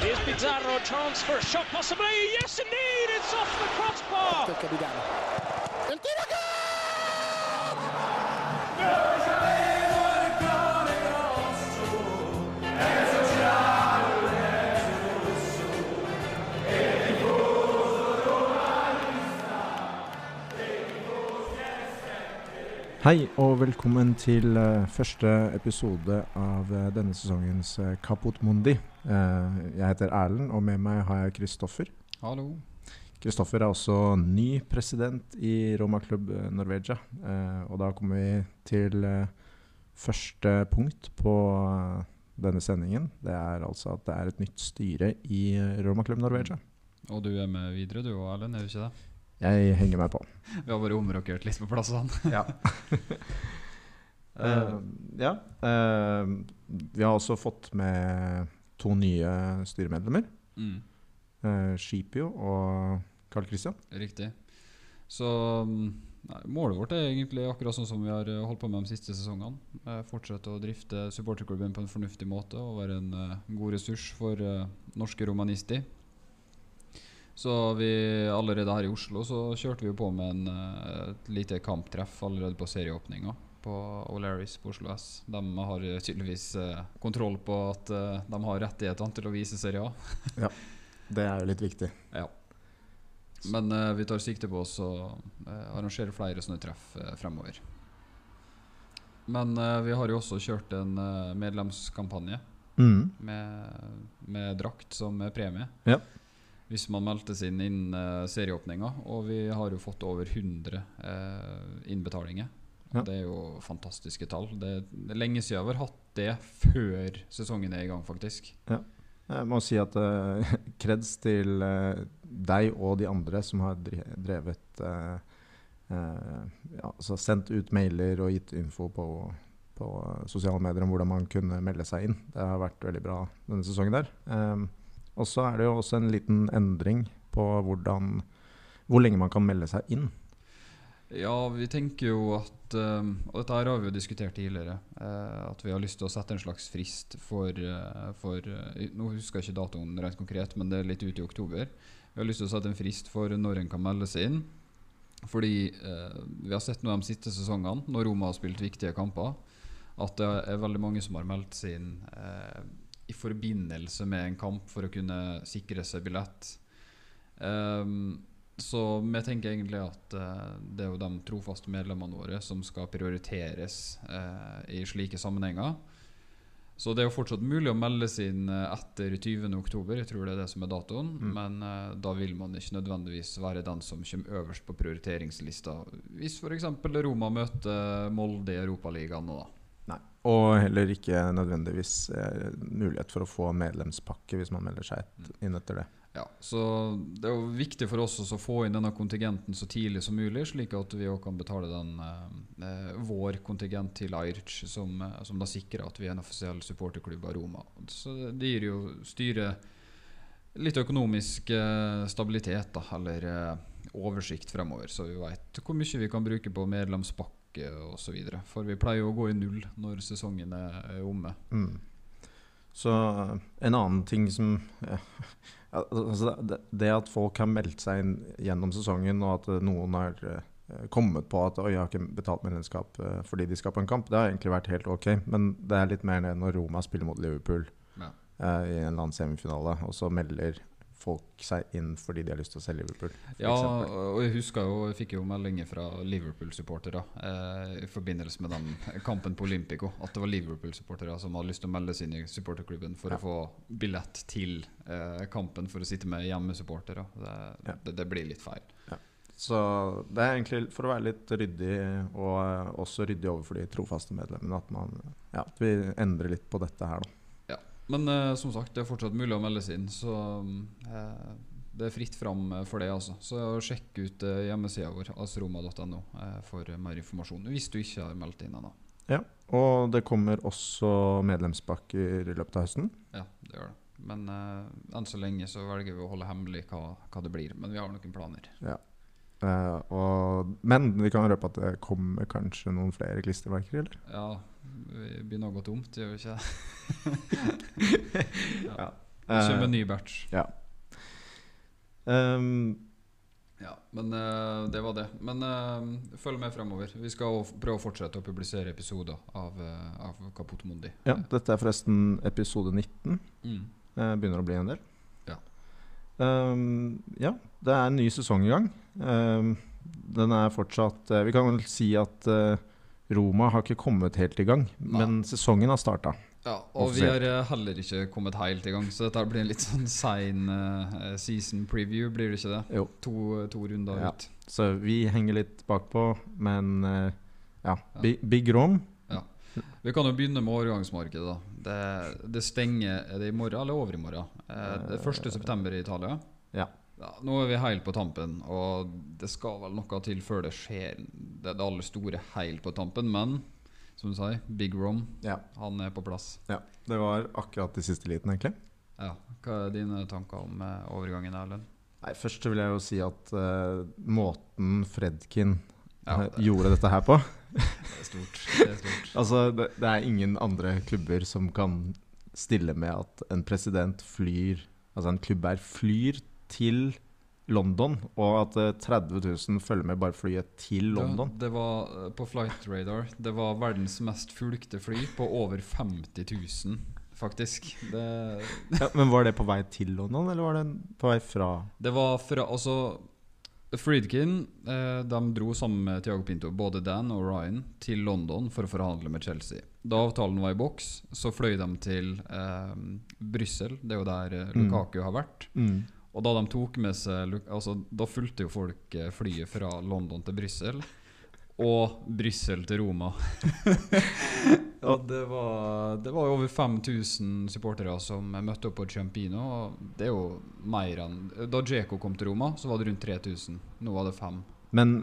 Here's Pizarro, chance for a shot possibly. Yes, indeed, it's off the crossbar. Hei og velkommen til eh, første episode av eh, denne sesongens uh, Kaput Mundi. Eh, jeg heter Erlend, og med meg har jeg Kristoffer. Hallo. Kristoffer er også ny president i Roma Klubb eh, Norvegia. Eh, og da kommer vi til eh, første punkt på eh, denne sendingen. Det er altså at det er et nytt styre i eh, Roma Klubb Norvegia. Og du er med videre, du og Erlend, er du ikke det? Jeg henger meg på. Vi har bare omrokert litt på plassene. Ja. uh, ja. Uh, vi har også fått med to nye styremedlemmer. Mm, Uh, Skipio og Carl Christian. riktig. Så mm, nei, målet vårt er egentlig akkurat sånn som vi har holdt på med de siste sesongene. Fortsette å drifte supporterklubben på en fornuftig måte og være en god ressurs for norske romanister. Så vi allerede her i Oslo så kjørte vi jo på med en, eh, et lite kamptreff allerede på serieåpninga på O'Larrys på Oslo S. De har tydeligvis eh, kontroll på at eh, de har rettighetene til å vise Serie A. ja, Det er jo litt viktig. Ja. Men eh, vi tar sikte på oss å arrangere flere sånne treff eh, fremover. Men eh, vi har jo også kjørt en medlemskampanje Mm. med, med drakt som premie. Ja. Hvis man meldte seg inn innen eh, serieåpninga. Og vi har jo fått over 100 eh, innbetalinger. Ja. Det er jo fantastiske tall. Det, det er lenge siden vi har hatt det før sesongen er i gang, faktisk. Jeg må si at uh, kreds til uh, deg og de andre som har drevet uh, uh, ja, altså Sendt ut mailer og gitt info på, på sosiale medier om hvordan man kunne melde seg inn. Det har vært veldig bra denne sesongen der. Um, og så er det jo også en liten endring på hvordan, hvor lenge man kan melde seg inn. Ja, vi tenker jo at um, Og dette har vi jo diskutert tidligere. eh, at vi har lyst til å sette en slags frist for, eh, for eh, Nå husker jeg ikke datoen rent konkret, men det er litt ute i oktober. Vi har lyst til å sette en frist for når en kan melde seg inn. Fordi vi har sett nå de siste sesongene, når Roma har spilt viktige kamper, at det er veldig mange som har meldt seg inn i forbindelse med en kamp for å kunne sikre seg billett. Um, så vi tenker egentlig at uh, det er jo de trofaste medlemmene våre som skal prioriteres uh, i slike sammenhenger. Så det er jo fortsatt mulig å melde seg inn etter etter 20.10, jeg tror det er det som er datoen. Mm. Men uh, da vil man ikke nødvendigvis være den som kommer øverst på prioriteringslista. Hvis f.eks. Roma møter Molde i Europaligaen nå, da. Og heller ikke nødvendigvis eh, mulighet for å få medlemspakke hvis man melder seg et, inn etter det. Ja, så Det er jo viktig for oss også å få inn denne kontingenten så tidlig som mulig, slik at vi også kan betale den eh, eh, vår kontingent til Airch, som, eh, som da sikrer at vi er en offisiell supporterklubb av Roma. Så det, det gir jo styret litt økonomisk eh, stabilitet, da, eller eh, oversikt fremover, så vi veit hvor mye vi kan bruke på medlemspakke osv. For vi pleier å gå i null når sesongen er, omme. Mm. Så eh, en annen ting som ja, altså det, det at folk har meldt seg inn gjennom sesongen, og at eh, noen har eh, kommet på at Oi, jeg har ikke betalt medlemskap eh, fordi de skal på en kamp, det har egentlig vært helt ok. Men det er litt mer det når Roma spiller mot Liverpool Ja. eh, i en eller annen semifinale, og så melder folk seg inn fordi de har lyst til å se Liverpool. Ja, eksempel. og jeg husker jo Jeg fikk jo meldinger fra Liverpool-supportere eh, i forbindelse med den kampen på Olympico. At det var Liverpool-supportere som hadde lyst til å melde seg inn i supporterklubben for Ja. å få billett til eh, kampen for å sitte med hjemmesupportere. Det, Ja. det, det blir litt feil. Så det er egentlig for å være litt ryddig, og også ryddig overfor de trofaste medlemmene, at, man, ja, at vi endrer litt på dette her, da. Men eh, som sagt, det er fortsatt mulig å melde seg inn, så eh, det er fritt fram eh, for det. altså Så sjekk ut eh, hjemmesida vår, asroma.no, eh, for mer informasjon. Hvis du ikke har meldt inn ennå. Ja, og det kommer også medlemspakker i løpet av høsten. Ja, det gjør det. Men eh, enn så lenge så velger vi å holde hemmelig hva, hva det blir. Men vi har noen planer. Ja. og, men vi kan røpe at det kommer kanskje noen flere klistremerker, eller? Ja, begynner å gå tomt, gjør vi ikke det? Ja. Det kommer Eh, en ny batch. ja. Um, Ja, men uh, det var det. Men uh, følg med fremover. Vi skal prøve å fortsette å publisere episoder av, uh, av Kaput Mundi. ja, dette er forresten episode 19. Mm. Begynner å bli en del. Ja. Um, ja, det er en ny sesong i gang. Um, den er fortsatt Vi kan vel si at Roma har ikke kommet helt i gang, Nei. men sesongen har starta. Ja, og vi har eh, heller ikke kommet helt i gang, så dette blir en litt sånn sein uh, season preview, blir det ikke det? Jo. To, to runder Ja. ut. Så vi henger litt bakpå, men uh, ja. Ja. Big, big Rom. Vi kan jo begynne med overgangsmarkedet. da Det, det stenger Er det i morgen eller over i morgen? Eh, det er 1. september i Italia. Ja. Ja, nå er vi helt på tampen, og det skal vel noe til før det skjer det, det aller store helt på tampen. Men som du sier, Big Rom, Ja. han er på plass. ja. Det var akkurat i siste liten, egentlig. Ja, Hva er dine tanker om eh, overgangen, Erlend? Nei, Først vil jeg jo si at uh, måten Fredkin Ja, eh, det- gjorde dette her på Det er stort. Det er stort. Altså, det, det er ingen andre klubber som kan stille med at en president flyr Altså en klubbeier flyr til London, og at eh, 30 000 følger med bare flyet til London. Det, det var eh, på Flight Radar. Det var verdens mest fulgte fly på over 50 000, faktisk. Det, Ja, men var det på vei til London, eller var det på vei fra? det var fra Altså Friedkin eh, de dro sammen med Tiago Pinto, både Dan og Ryan, til London for å forhandle med Chelsea. Da avtalen var i boks, så fløy de til eh, Brussel. Det er jo der Lukaku Mm. Lukaku har vært. Og da de tok med seg Altså, da fulgte jo folk eh, flyet fra London til Brussel. Og Brussel til Roma. og det var, det var over 5000 supportere som møtte opp på Ciampino. Og det er jo mer enn Da Djeko kom til Roma, så var det rundt 3000. Nå var det fem. Men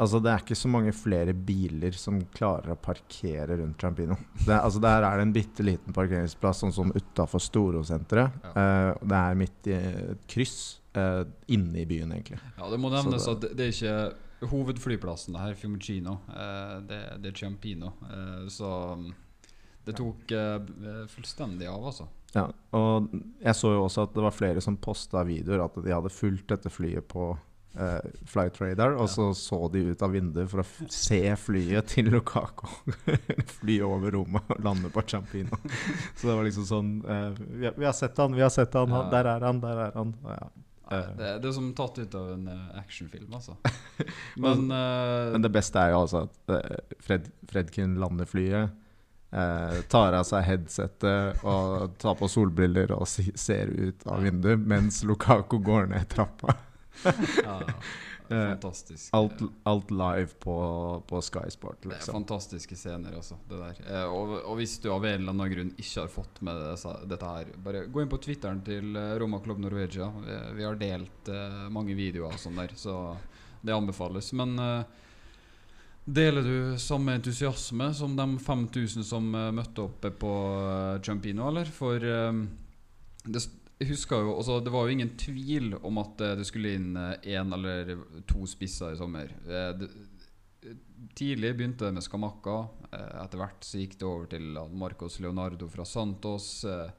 altså, det er ikke så mange flere biler som klarer å parkere rundt Trampino. Det, altså, der er det en bitte liten parkeringsplass, sånn som utafor Storosenteret. Eh, det er midt i et kryss uh, inne i byen, egentlig. Ja, Det må nevnes det- at det, det er ikke hovedflyplassen her, Fiumicino. Uh, det, det er Ciampino. Så mm, det tok fullstendig av, altså. Ja, og jeg så jo også at det var flere som posta videoer at de hadde fulgt dette flyet på eh, Flight Radar, og så så de ut av vinduet for å se flyet til Lukaku fly over rommet og lande på Champino. så det var liksom sånn uh, vi, har, 'Vi har sett han, vi har sett han, Ja. der er han, der er han'. Ja. Eh. det, det er som tatt ut av en actionfilm, altså. Men, Men det beste er jo altså at Fred, Fredkin lander flyet, eh, tar av seg headsettet og tar på solbriller og ser ut av vinduet mens Lukaku går ned trappa. ja, Eh, fantastisk. Alt, alt live på, på Sky Sport, Det er liksom. fantastiske scener, altså. Eh, og, og hvis du av en eller annen grunn ikke har fått med deg dette her, bare gå inn på Twitteren til eh, Roma Club Norvegia. Vi, vi har delt uh, mange videoer og sånn der, så det anbefales. Men uh, deler du samme entusiasme som de 5000 som eh, møtte opp på Champino, eller? For um, det, husker jo, også, det var jo ingen tvil om at eh, det skulle inn én eller to spisser i sommer. Eh, Tidlig begynte det med Skamakka. Eh, etter hvert så gikk det over til Marcos Leonardo fra Santos. Eh,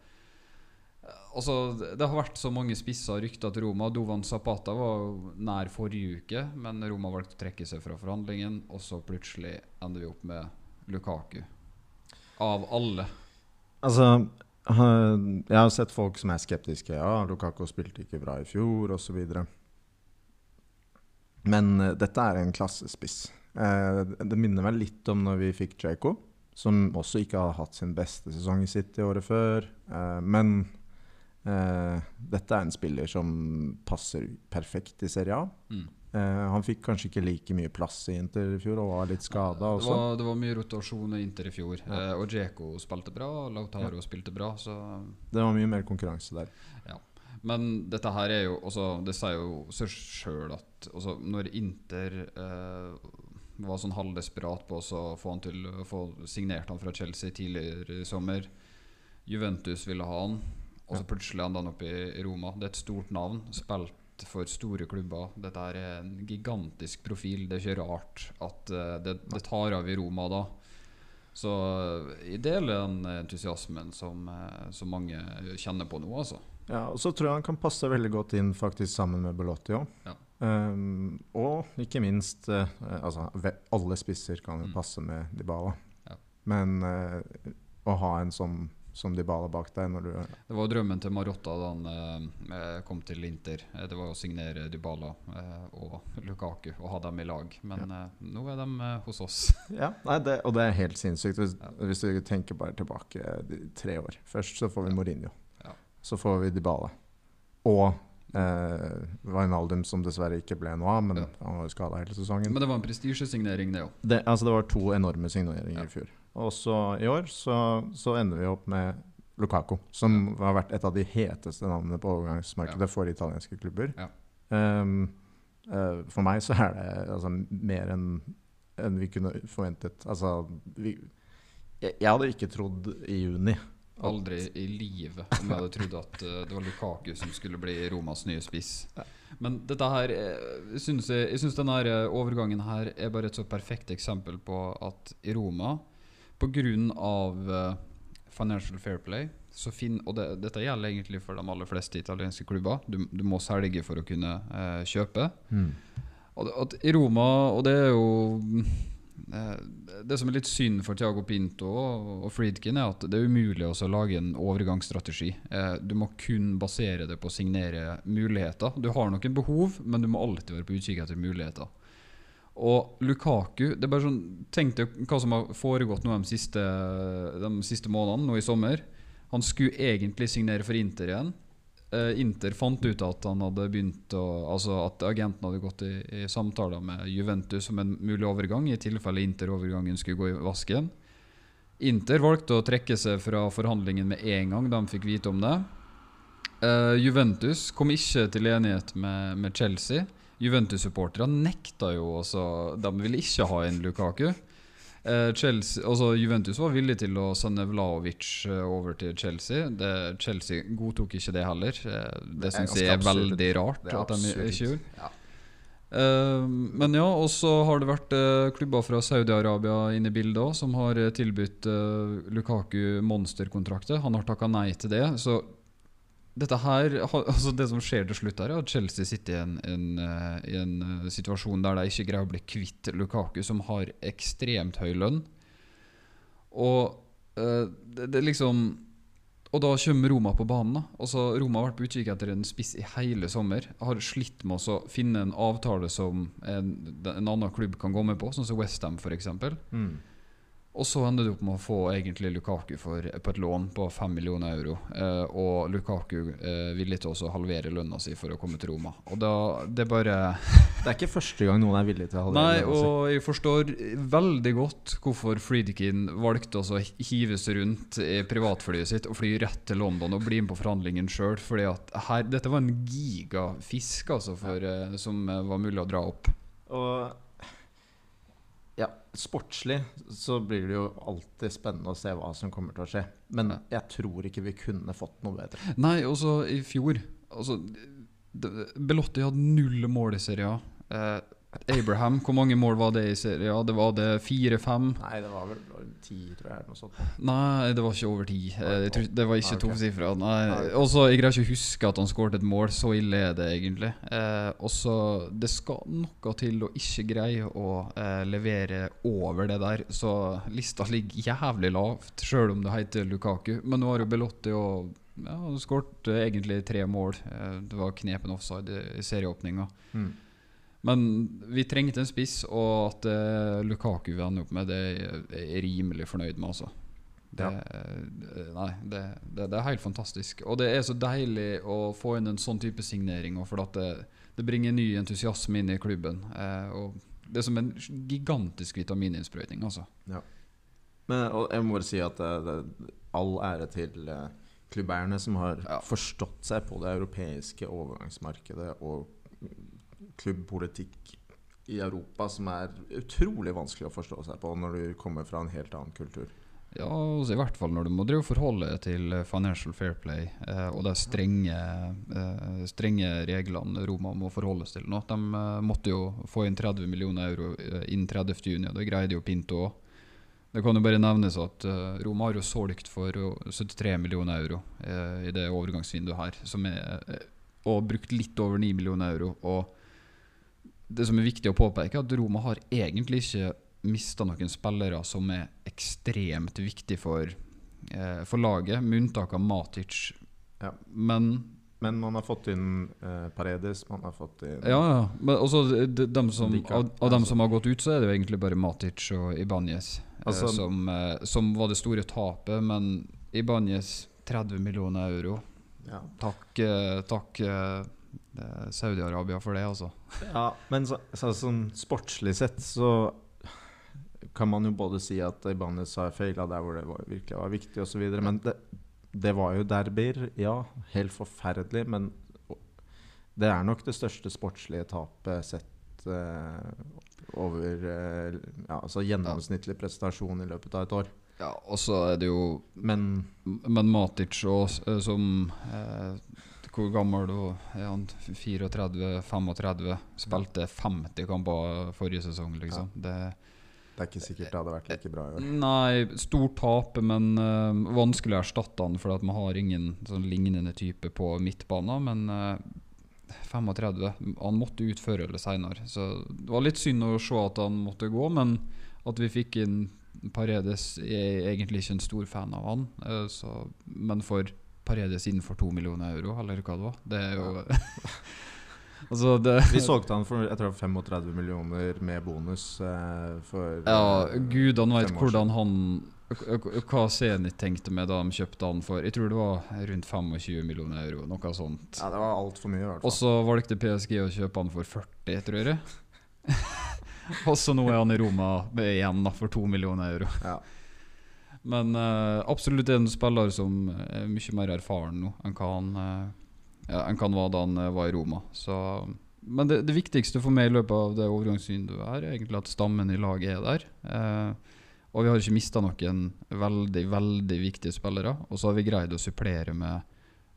altså, det har vært så mange spisser og rykter til Roma. Dovan Zapata var nær forrige uke, men Roma valgte å trekke seg fra forhandlingen. Og så plutselig ender vi opp med Lukaku. Av alle. Altså, jeg har sett folk som er skeptiske. Ja, Lukaku spilte ikke bra i fjor, osv. Men eh, dette er en klassespiss. Eh, det minner meg litt om når vi fikk Djeko, som også ikke har hatt sin beste sesong i City året før. Eh, men dette er en spiller som passer perfekt i Serie A. Mm. Eh, han fikk kanskje ikke like mye plass i Inter i fjor og var litt skada det, var, det var mye rotasjon i Inter i fjor. Ja. Eh, og Djeko spilte bra, Lautaro spilte bra. Så Det var mye mer konkurranse der. Men dette her er jo også, Det sier jo seg sjøl at også, når Inter eh, var sånn halvdesperat på å få han til få signert han fra Chelsea tidligere i sommer Juventus ville ha han, og så plutselig enda han opp i Roma. Det er et stort navn. Spilt for store klubber. Dette er en gigantisk profil. Det er ikke rart at eh, det, det tar av i Roma da. Så eh, jeg deler den entusiasmen som, eh, som mange kjenner på nå, altså. Ja, og så tror jeg han kan passe veldig godt inn faktisk sammen med Belotti òg. Ja. Um, og ikke minst uh, altså, Alle spisser kan jo Mm. passe med Dybala. Ja. Men uh, å ha en som, som Dybala bak deg når du Det var drømmen til Marotta da han eh, kom til Inter. Eh, Det var å signere Dybala eh, og Lukaku og ha dem i lag. Men eh, nå er de eh, hos oss. Ja, nei, det, Og det er helt sinnssykt. Hvis, Ja. hvis du tenker bare tilbake tre år. Først så får vi Ja. Mourinho. Ja. Så får vi Dybala. Og eh, Wijnaldum, som dessverre ikke ble noe av, men Ja. han var jo skada hele sesongen. Men det var en prestisjesignering, det òg. altså det var to enorme signeringer Ja. i fjor. Og så i år så, så ender vi opp med Lukaku, som har vært et av de heteste navnene på overgangsmarkedet Ja. for italienske klubber. Ja. Um, uh, for meg så er det altså, mer enn en vi kunne forventet. Altså, vi, jeg, jeg hadde ikke trodd i juni at- Aldri i livet om jeg hadde trodd at uh, det var Lukaku som skulle bli Romas nye spiss. Ja. Men dette her eh, jeg syns jeg, syns denne overgangen her er bare et så perfekt eksempel på at i Roma, pga. Uh, Financial Fair Play så fin, Og det, dette gjelder egentlig for de aller fleste italienske klubber. Du, du må selge for å kunne eh, kjøpe. Mm. Og at I Roma, og det er jo eh, Det som er litt synd for Thiago Pinto og, og Friedkin, er at det er umulig å lage en overgangsstrategi. Eh, du må kun basere det på å signere muligheter. Du har noen behov, men du må alltid være på utkikk etter muligheter. Og Lukaku det er bare sånn, Tenk deg hva som har foregått nå de siste, de siste månedene, nå i sommer. Han skulle egentlig signere for Inter igjen. Eh, Inter fant ut at han hadde begynt å Altså at agenten hadde gått i, i samtaler med Juventus om en mulig overgang, i tilfelle Inter-overgangen skulle gå i vasken. Inter valgte å trekke seg fra forhandlingen med en gang de fikk vite om det. Uh, Juventus kom ikke til enighet med, med Chelsea. Juventus-supportere nekta jo også De ville ikke ha inn Lukaku. Eh, Chelsea, altså Juventus var villig til å sende Vlaovic eh, over til Chelsea. Det, Chelsea godtok ikke det heller. Eh, det syns jeg er veldig rart. At de ikke gjorde Ja. Men ja, og så har det vært klubber fra Saudi-Arabia inne i bildet òg, som har tilbudt Lukaku monsterkontrakter. Han har takka nei til det. Så dette her, altså det som skjer til slutt, her er at Chelsea sitter i en, en, eh, en eh, situasjon der de ikke greier å bli kvitt Lukaku, som har ekstremt høy lønn. Og eh, det, det liksom Og da kommer Roma på banen. Altså Roma har vært på utkikk etter en spiss i hele sommer. Har slitt med å finne en avtale som en, en annen klubb kan gå med på, sånn som Westham f.eks. Mm. Og så ender du opp med å få egentlig Lukaku for, på et lån på 5 millioner euro. Eh, og Lukaku eh, villig til å halvere lønna si for å komme til Roma. Og da Det er bare Det er ikke første gang noen er villig til å halvere Nei, lønna si. og jeg forstår veldig godt hvorfor Friedkin valgte å hives hive seg rundt i privatflyet sitt og fly rett til London og bli med på forhandlingen sjøl. Fordi dette var en gigafisk altså, for, eh, som eh, var mulig å dra opp. Og sportslig så blir det jo alltid spennende å se hva som kommer til å skje. Men jeg tror ikke vi kunne fått noe bedre. Nei, også i fjor altså, Belotti hadde null mål i serien. Eh, Abraham, hvor mange mål var det i serien? Det var det fire-fem? Nei, det var vel ti, tror jeg, noe sånt. Nei, det var ikke over ti. Eh, jeg tror- Det var ikke Ah, tosifra. Ah. Og så Jeg greier ikke å huske at han skåret et mål. Så ille er det egentlig. Eh, og så Det skal noe til å ikke greie å eh, levere over det der. Så lista ligger jævlig lavt, sjøl om det heter Lukaku. Men nå har jo Belotti og ja, skåret eh, egentlig tre mål. Eh, det var knepen offside i, i serieåpninga. Mm. Men vi trengte en spiss, og at uh, Lukaku vi ender opp med, det er jeg rimelig fornøyd med, altså. Det, ja. nei, det, det, det er helt fantastisk. Og det er så deilig å få inn en sånn type signering, for det, det bringer ny entusiasme inn i klubben. Eh, og det er som en gigantisk vitamininnsprøytning, altså. Men og jeg må bare si at det, all ære til eh, klubbeierne som har Ja. forstått seg på det europeiske overgangsmarkedet og klubbpolitikk i Europa, som er utrolig vanskelig å forstå seg på når du kommer fra en helt annen kultur. Ja, altså i hvert fall når du må drive forholde deg til eh, financial fair play eh, og de strenge, eh, strenge reglene Roma må forholdes til nå. De eh, måtte jo få inn 30 millioner euro eh, innen 30. juni, og det greide jo Pinto òg. Det kan jo bare nevnes at eh, Roma har jo solgt for eh, 73 millioner euro i det overgangsvinduet her, er, og brukt litt over 9 millioner euro. Og det som er viktig å påpeke, er at Roma har egentlig ikke mista noen spillere som er ekstremt viktige for, eh, for laget, med unntak av Matic. Ja. Men Men man har fått inn eh, Paredes, man har fått inn ja, ja. Men også de, de, som, av, av dem som har gått ut, så er det jo egentlig bare Matic og Ibanez eh, Altså- som, eh, som var det store tapet. Men Ibanez 30 millioner euro. ja. Takk, eh, takk eh, Saudi-Arabia for det, altså. Ja, men så, så, sånn sportslig sett så kan man jo både si at Ibanez har feila der hvor det var, virkelig var viktig osv. Men det, det var jo derbyer, ja. Helt forferdelig. Men det er nok det største sportslige tapet sett eh, over eh, ja, altså gjennomsnittlig prestasjon i løpet av et år. Ja, og så er det jo Men Men Matic også, eh, som eh, Hvor gammel er han? 34-35? Spilte 50 kamper forrige sesong, liksom. Det, det er ikke sikkert det hadde vært like bra i år. nei, stort tap, men uh, vanskelig å erstatte han, for at man har ingen sånn lignende type på midtbanen. Men uh, 35 Han måtte ut før eller seinere. Så det var litt synd å se at han måtte gå, men at vi fikk inn Paredes Jeg er egentlig ikke en stor fan av han, uh, så, men for Paredes innenfor to millioner euro, eller hva det var Det er jo Altså, det Vi solgte han for jeg tror 35 millioner med bonus eh, for Ja, eh, gudene veit hvordan han Hva Zenit tenkte med da de kjøpte han for Jeg tror det var rundt 25 millioner euro, noe sånt. Ja, det var altfor mye, i hvert Og så valgte PSG å kjøpe han for 40, tror jeg. Og så nå er han i Roma igjen for 2 millioner euro. Ja. Men uh, absolutt en spiller som er mye mer erfaren nå enn hva han, uh, enn han var da han eh, var i Roma. Så, men det, det viktigste for meg i løpet av det overgangsvinduet er egentlig at stammen i laget er der. Uh, og vi har ikke mista noen veldig, veldig viktige spillere. Og så har vi greid å supplere med,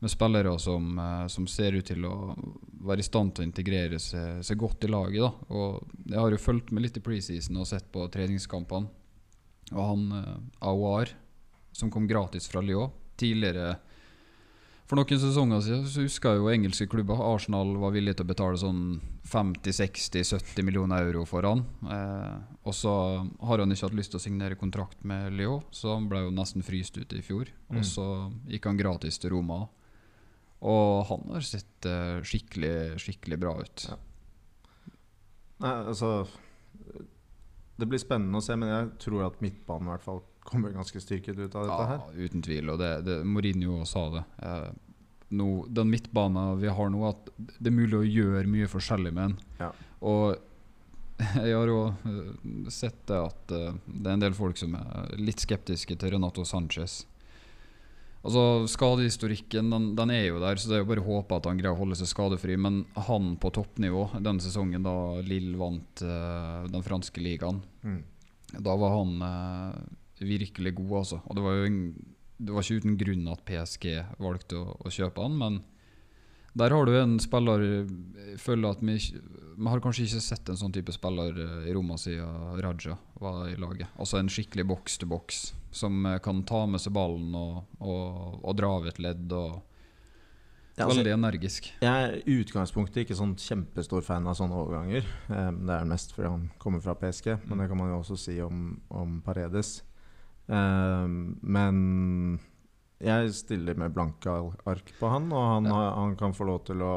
med spillere som, som ser ut til å være i stand til å integrere seg, seg godt i laget. Da. Og jeg har jo fulgt med litt i preseason og sett på treningskampene. Og han uh, Aouar, som kom gratis fra Lyon tidligere For noen sesonger siden så jeg jo engelske klubber. Arsenal var villig til å betale sånn 50-60-70 millioner euro for han. Eh, og så har han ikke hatt lyst til å signere kontrakt med Lyon, så han ble jo nesten fryst ute i fjor. Mm. Og så gikk han gratis til Roma. Og han har sett eh, skikkelig, skikkelig bra ut. Ja. Nei, altså Det blir spennende å se, men jeg tror at midtbanen i hvert fall kommer ganske styrket ut av dette her. Ja, uten tvil. Og det, det, Mourinho sa det. Eh, no, den midtbanen vi har nå, at det er mulig å gjøre mye forskjellig med den. Ja. Og jeg har jo eh, sett det at eh, det er en del folk som er litt skeptiske til Renato Sanchez. Altså Skadehistorikken den, den er jo der, så det er jo bare å håpe at han greier å holde seg skadefri. Men han på toppnivå den sesongen da Lill vant uh, den franske ligaen, Mm. da var han uh, virkelig god, altså. Og det var jo en, det var ikke uten grunn at PSG valgte å, å kjøpe han, men der har du en spiller Jeg føler at vi, vi har kanskje ikke sett en sånn type spiller eh, i Roma siden Raja var i laget. Altså en skikkelig boks til boks, som eh, kan ta med seg ballen og, og, og dra av et ledd. Og Ja, altså, Veldig energisk. jeg er i utgangspunktet ikke sånn kjempestor fan av sånne overganger. Um, det er mest fordi han kommer fra PSG, men det kan man jo også si om, om Paredes. Um, men jeg stiller med blanke ark på han, og han, Ja. han kan få lov til å,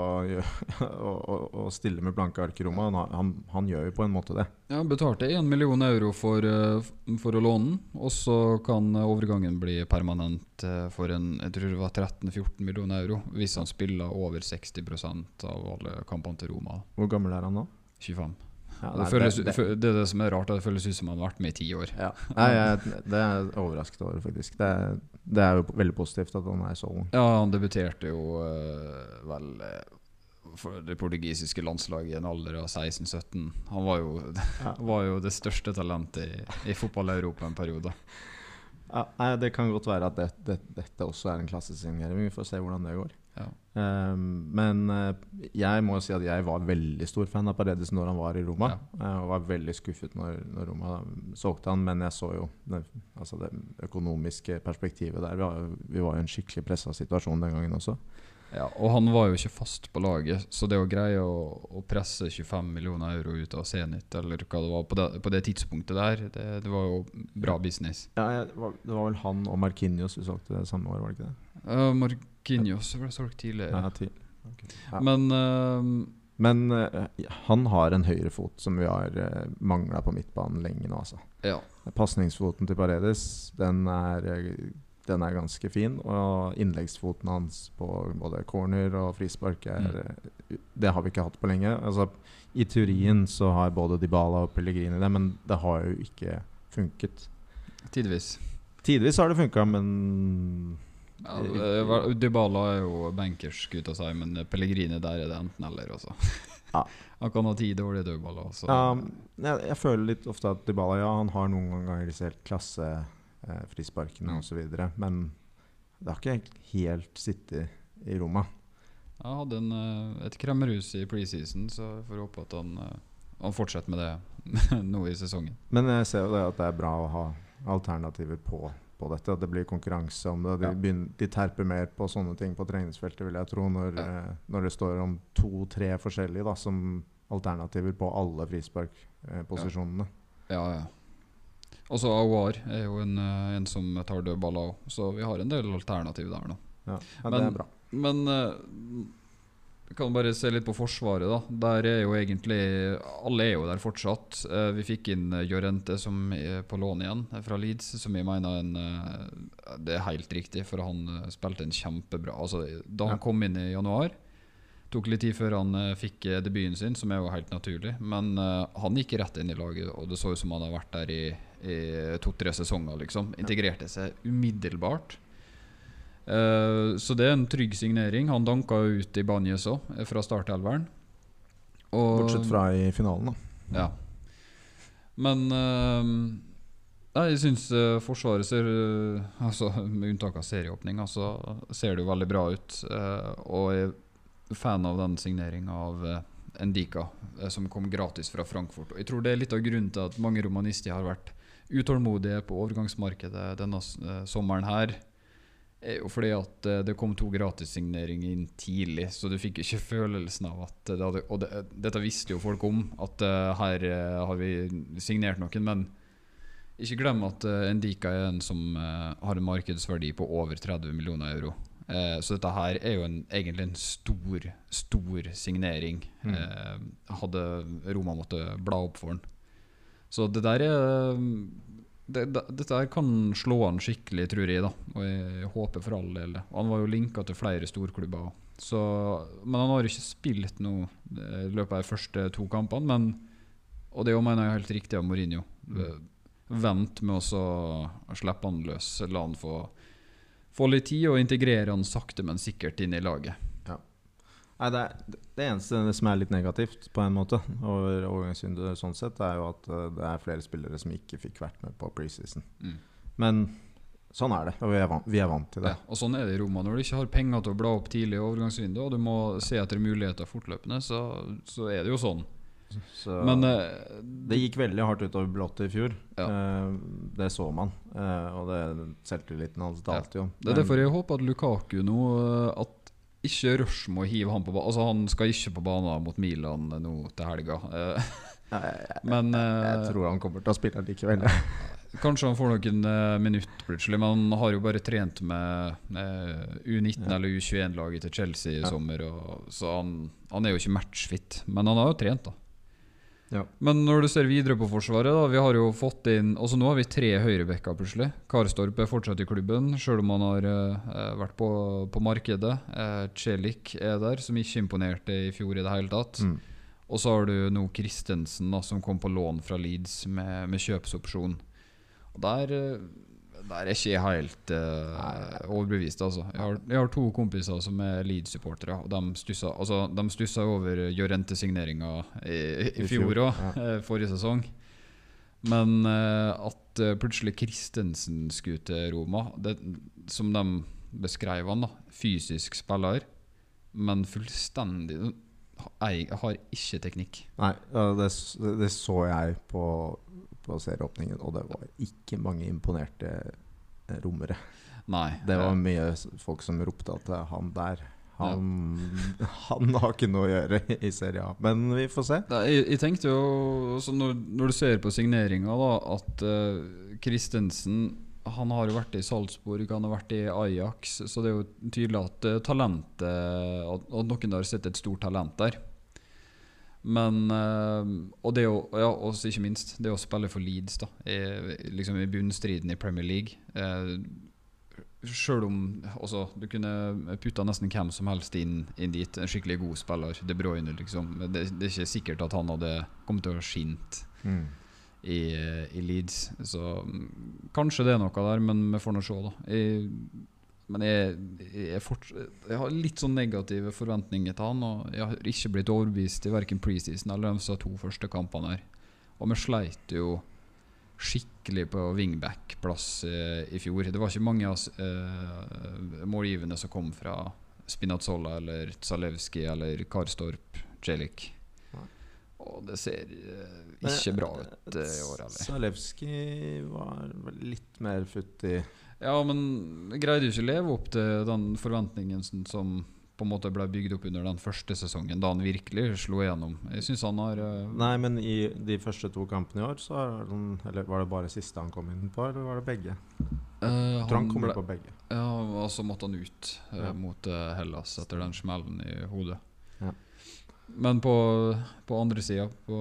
å, å, stille med blanke ark i Roma. Han, han, han gjør jo på en måte det. Ja, Han betalte 1 million euro for, eh, for å låne den, og så kan eh, overgangen bli permanent eh, for en jeg tror det var 13-14 millioner euro, hvis han spiller over 60% av alle kampene til Roma. Hvor gammel er han nå? 25. Ja, det, føles, det- det- det er det som er rart, det føles ut som han har vært med i ti år. Ja. Nei, jeg, det er overrasket over, faktisk. Det er, det er jo veldig positivt at han er så ung. Ja, han debuterte jo uh, vel eh, for det portugisiske landslaget i en alder av 16-17. Han var jo, Ja. var jo det største talentet i, i fotball-Europa en periode. Ja, nei, det kan godt være at det, det, dette også er en klassesignering. Vi får se hvordan det går. Um, men eh, jeg må si at jeg var veldig stor fan av Paredes når han var i Roma. Ja. og var veldig skuffet når, når Roma solgte han, men jeg så jo det, altså det økonomiske perspektivet der. Vi var, vi var jo i en skikkelig pressa situasjon den gangen også. Ja, og han var jo ikke fast på laget, så det å greie å, å presse 25 millioner euro ut av Zenit, eller hva det var på det, på det tidspunktet der, det, det var jo bra business. Ja, det var- det var vel han og Markinios vi solgte det samme år, var det ikke det? Uh, Marquinhos ble solgt tidligere. Ja, ti. Ja. Men uh, Men uh, han har en høyrefot som vi har uh, mangla på midtbanen lenge nå, altså. ja. Pasningsfoten til Paredes den er, eh, den er ganske fin. Og innleggsfoten hans på både corner og frispark er mm. Det har vi ikke hatt på lenge. Altså, I teorien så har både Dybala og Pellegrini det, men det har jo ikke funket. Tidvis. Tidvis har det funka, men Ja, Dybala er jo bankers, gutta jeg si, men Pellegrini der er det enten-eller. Altså. Ja. Han kan ha ti dårlige dødballer. Altså. ja, jeg, jeg føler litt ofte at Dybala ja, han har noen ganger disse helt klasse eh, Mm. osv., men det har ikke helt sittet i Roma. Han hadde en, eh, et kremmerhus i preseason, så jeg får håpe at han, eh, han fortsetter med det nå i sesongen. Men jeg ser jo det at det er bra å ha alternativer på, på dette. At det blir konkurranse om det. De, begynner, de terper mer på sånne ting på treningsfeltet, vil jeg tro, når, Ja. eh, når det står om to-tre forskjellige da, som alternativer på alle frisparkposisjonene. Ja, ja. Også Awar er jo en, eh, en som tar dødballer òg, så vi har en del alternativ der nå. Ja. Ja, Men- det er bra. Men eh, kan bare se litt på Forsvaret, da. Der er jo egentlig Alle er jo der fortsatt. Eh, vi fikk inn Jorente som er på lån igjen eh, fra Leeds, som jeg mener en, eh, Det er helt riktig, for han eh, spilte en kjempebra Altså, Da han kom inn i januar Tok litt tid før han eh, fikk eh, debuten sin, som er jo helt naturlig. Men eh, han gikk rett inn i laget, og det så ut som han har vært der i, i to-tre sesonger. liksom Integrerte seg umiddelbart. Eh, så det er en trygg signering. Han danka jo ut i Banjes òg, fra startelveren. Og- Bortsett fra i finalen, da. Ja. Men uh, jeg syns eh, Forsvaret ser eh, altså, Med unntak av serieåpninga, så ser det jo veldig bra ut. Uh, og jeg er fan av den signeringa av Ndika, eh, som kom gratis fra Frankfurt. Og jeg tror det er litt av grunnen til at mange romanister har vært utålmodige på overgangsmarkedet denne eh, sommeren her. Jo fordi at eh, det kom to gratissigneringer inn tidlig, så du fikk ikke følelsen av at det hadde, Og det, dette visste jo folk om, at eh, her eh, har vi signert noen. Men ikke glem at Endika er en som eh, har en markedsverdi på over 30 millioner euro. Eh, så dette her er jo en, egentlig en stor, stor signering. Mm. Eh, hadde Roma måttet bla opp for den. Så det der er det, det, Dette kan slå han skikkelig, tror jeg. da Og jeg håper for all del. Han var jo linka til flere storklubber. Så, men han har ikke spilt nå eh, i løpet av de første to kampene. Men, og det mener jeg er helt riktig av Mourinho. Mm. Vent med å slippe han løs. La han få, få litt tid, og integrere han sakte, men sikkert inn i laget. Nei, det, er, det eneste som er litt negativt på en måte over overgangsvinduet sånn sett, er jo at eh, det er flere spillere som ikke fikk vært med på preseason. Mm. Men sånn er det, og vi er vant, vi er vant til det. Ja, og sånn er det i Roma. Når du ikke har penger til å bla opp tidlig i overgangsvinduet, og du må se etter muligheter fortløpende, så, så er det jo sånn. Så Men eh, det gikk veldig hardt utover blått i fjor. Ja. Eh, det så man. Eh, og det selvtilliten hans dalte jo. det er derfor jeg håper at Lukaku nå eh, At ikke Rush må hive han på banen. Altså Han skal ikke på banen mot Milan nå til helga. Eh, Nei, jeg, Men jeg eh, tror han kommer til å spille likevel. Kanskje han får noen uh, minutt plutselig, men han har jo bare trent med eh, U19 Ja. eller U21-laget til Chelsea i Ja. sommer, og, så han, han er jo ikke matchfit. Men han har jo trent, da. Ja. Men når du ser videre på Forsvaret, da Vi har jo fått inn Altså Nå har vi tre høyrebacker plutselig. Karstorp er fortsatt i klubben, sjøl om han har eh, vært på, på markedet. Eh, Celik er der, som ikke imponerte i fjor i det hele tatt. Mm. Og så har du nå Christensen, da, som kom på lån fra Leeds med, med kjøpsopsjon. Og der, eh, der er ikke jeg helt uh, overbevist, altså. Jeg har, jeg har to kompiser som er Leeds-supportere, og de stussa, altså, de stussa over Jorente-signeringa i, i, I fjor òg, ja. forrige sesong. Men uh, at eh, plutselig Christensen skulle til Roma, det, som de beskrev han, da, fysisk spiller, men fullstendig Jeg har ikke teknikk. Nei, det, det så jeg på, på serieåpningen, og det var ikke mange imponerte eh, rommere. Nei. Det var mye folk som ropte at eh, han der han, han har ikke noe å gjøre i Serie A. Men vi får se. Jeg, jeg tenkte jo når, når du ser på signeringa, da, at Kristensen, Christensen Han har jo vært i Salzburg, han har vært i Ajax, så det er jo tydelig at uh, talentet At, at noen har sett et stort talent der. Men eh, Og det å Ja, også ikke minst, det å spille for Leeds, da, i, liksom i bunnstriden i Premier League. Eh, Sjøl om også, du kunne putta nesten hvem som helst inn, inn dit, en skikkelig god spiller, De Bruyne, liksom. Det, det er ikke sikkert at han hadde kommet til å skint i, i Leeds. Så mm, kanskje det er noe der, men vi får nå se, da. Jeg, men jeg, jeg, forts- jeg har litt sånn negative forventninger til han, og jeg har ikke blitt overbevist i verken preseason eller de to første kampene her. Og vi sleit jo skikkelig på wingback-plass eh, i fjor. Det var ikke mange av eh, målgivende som kom fra Spinazzola eller Zalewski eller Karstorp, Celik. Og det ser eh, ikke bra ut eh, i år heller. Zalewski var litt mer futt i Ja, men greide ikke leve opp til den forventningen som- på en måte ble bygd opp under den første sesongen, da han virkelig slo igjennom. Jeg syns han har eh, Nei, men i de første to kampene i år, så han Eller var det bare siste han kom inn på, eller var det begge? Uh, tror han kommer på begge. Ja, og så måtte han ut uh, Ja. mot uh, Hellas etter den smellen i hodet. Ja. Men på, på andre sida, på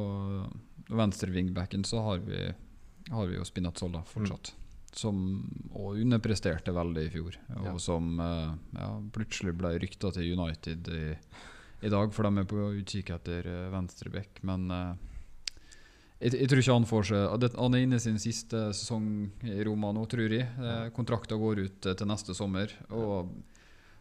venstre wingbacken, så har vi, har vi jo Spinazzola fortsatt. Som òg underpresterte veldig i fjor. Og Ja. som eh, ja, plutselig ble rykta til United i, i dag, for de er på utkikk etter uh, venstreback. Men eh, jeg, jeg tror ikke han får seg Han er inne i sin siste sesong i Roma nå, tror jeg. Eh, Kontrakta går ut eh, til neste sommer. Og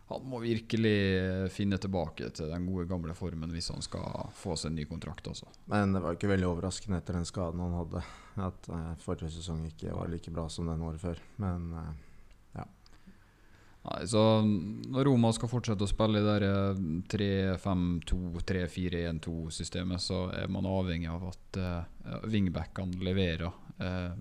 han må virkelig eh, finne tilbake til den gode, gamle formen hvis han skal få seg en ny kontrakt. Også. Men det var ikke veldig overraskende etter den skaden han hadde, at eh, forrige sesong ikke var like bra som den året før. Men ja. Nei, så når Roma skal fortsette å spille i det eh, 3-5-2-3-4-1-2-systemet, så er man avhengig av at uh, wingbackene leverer. Uh,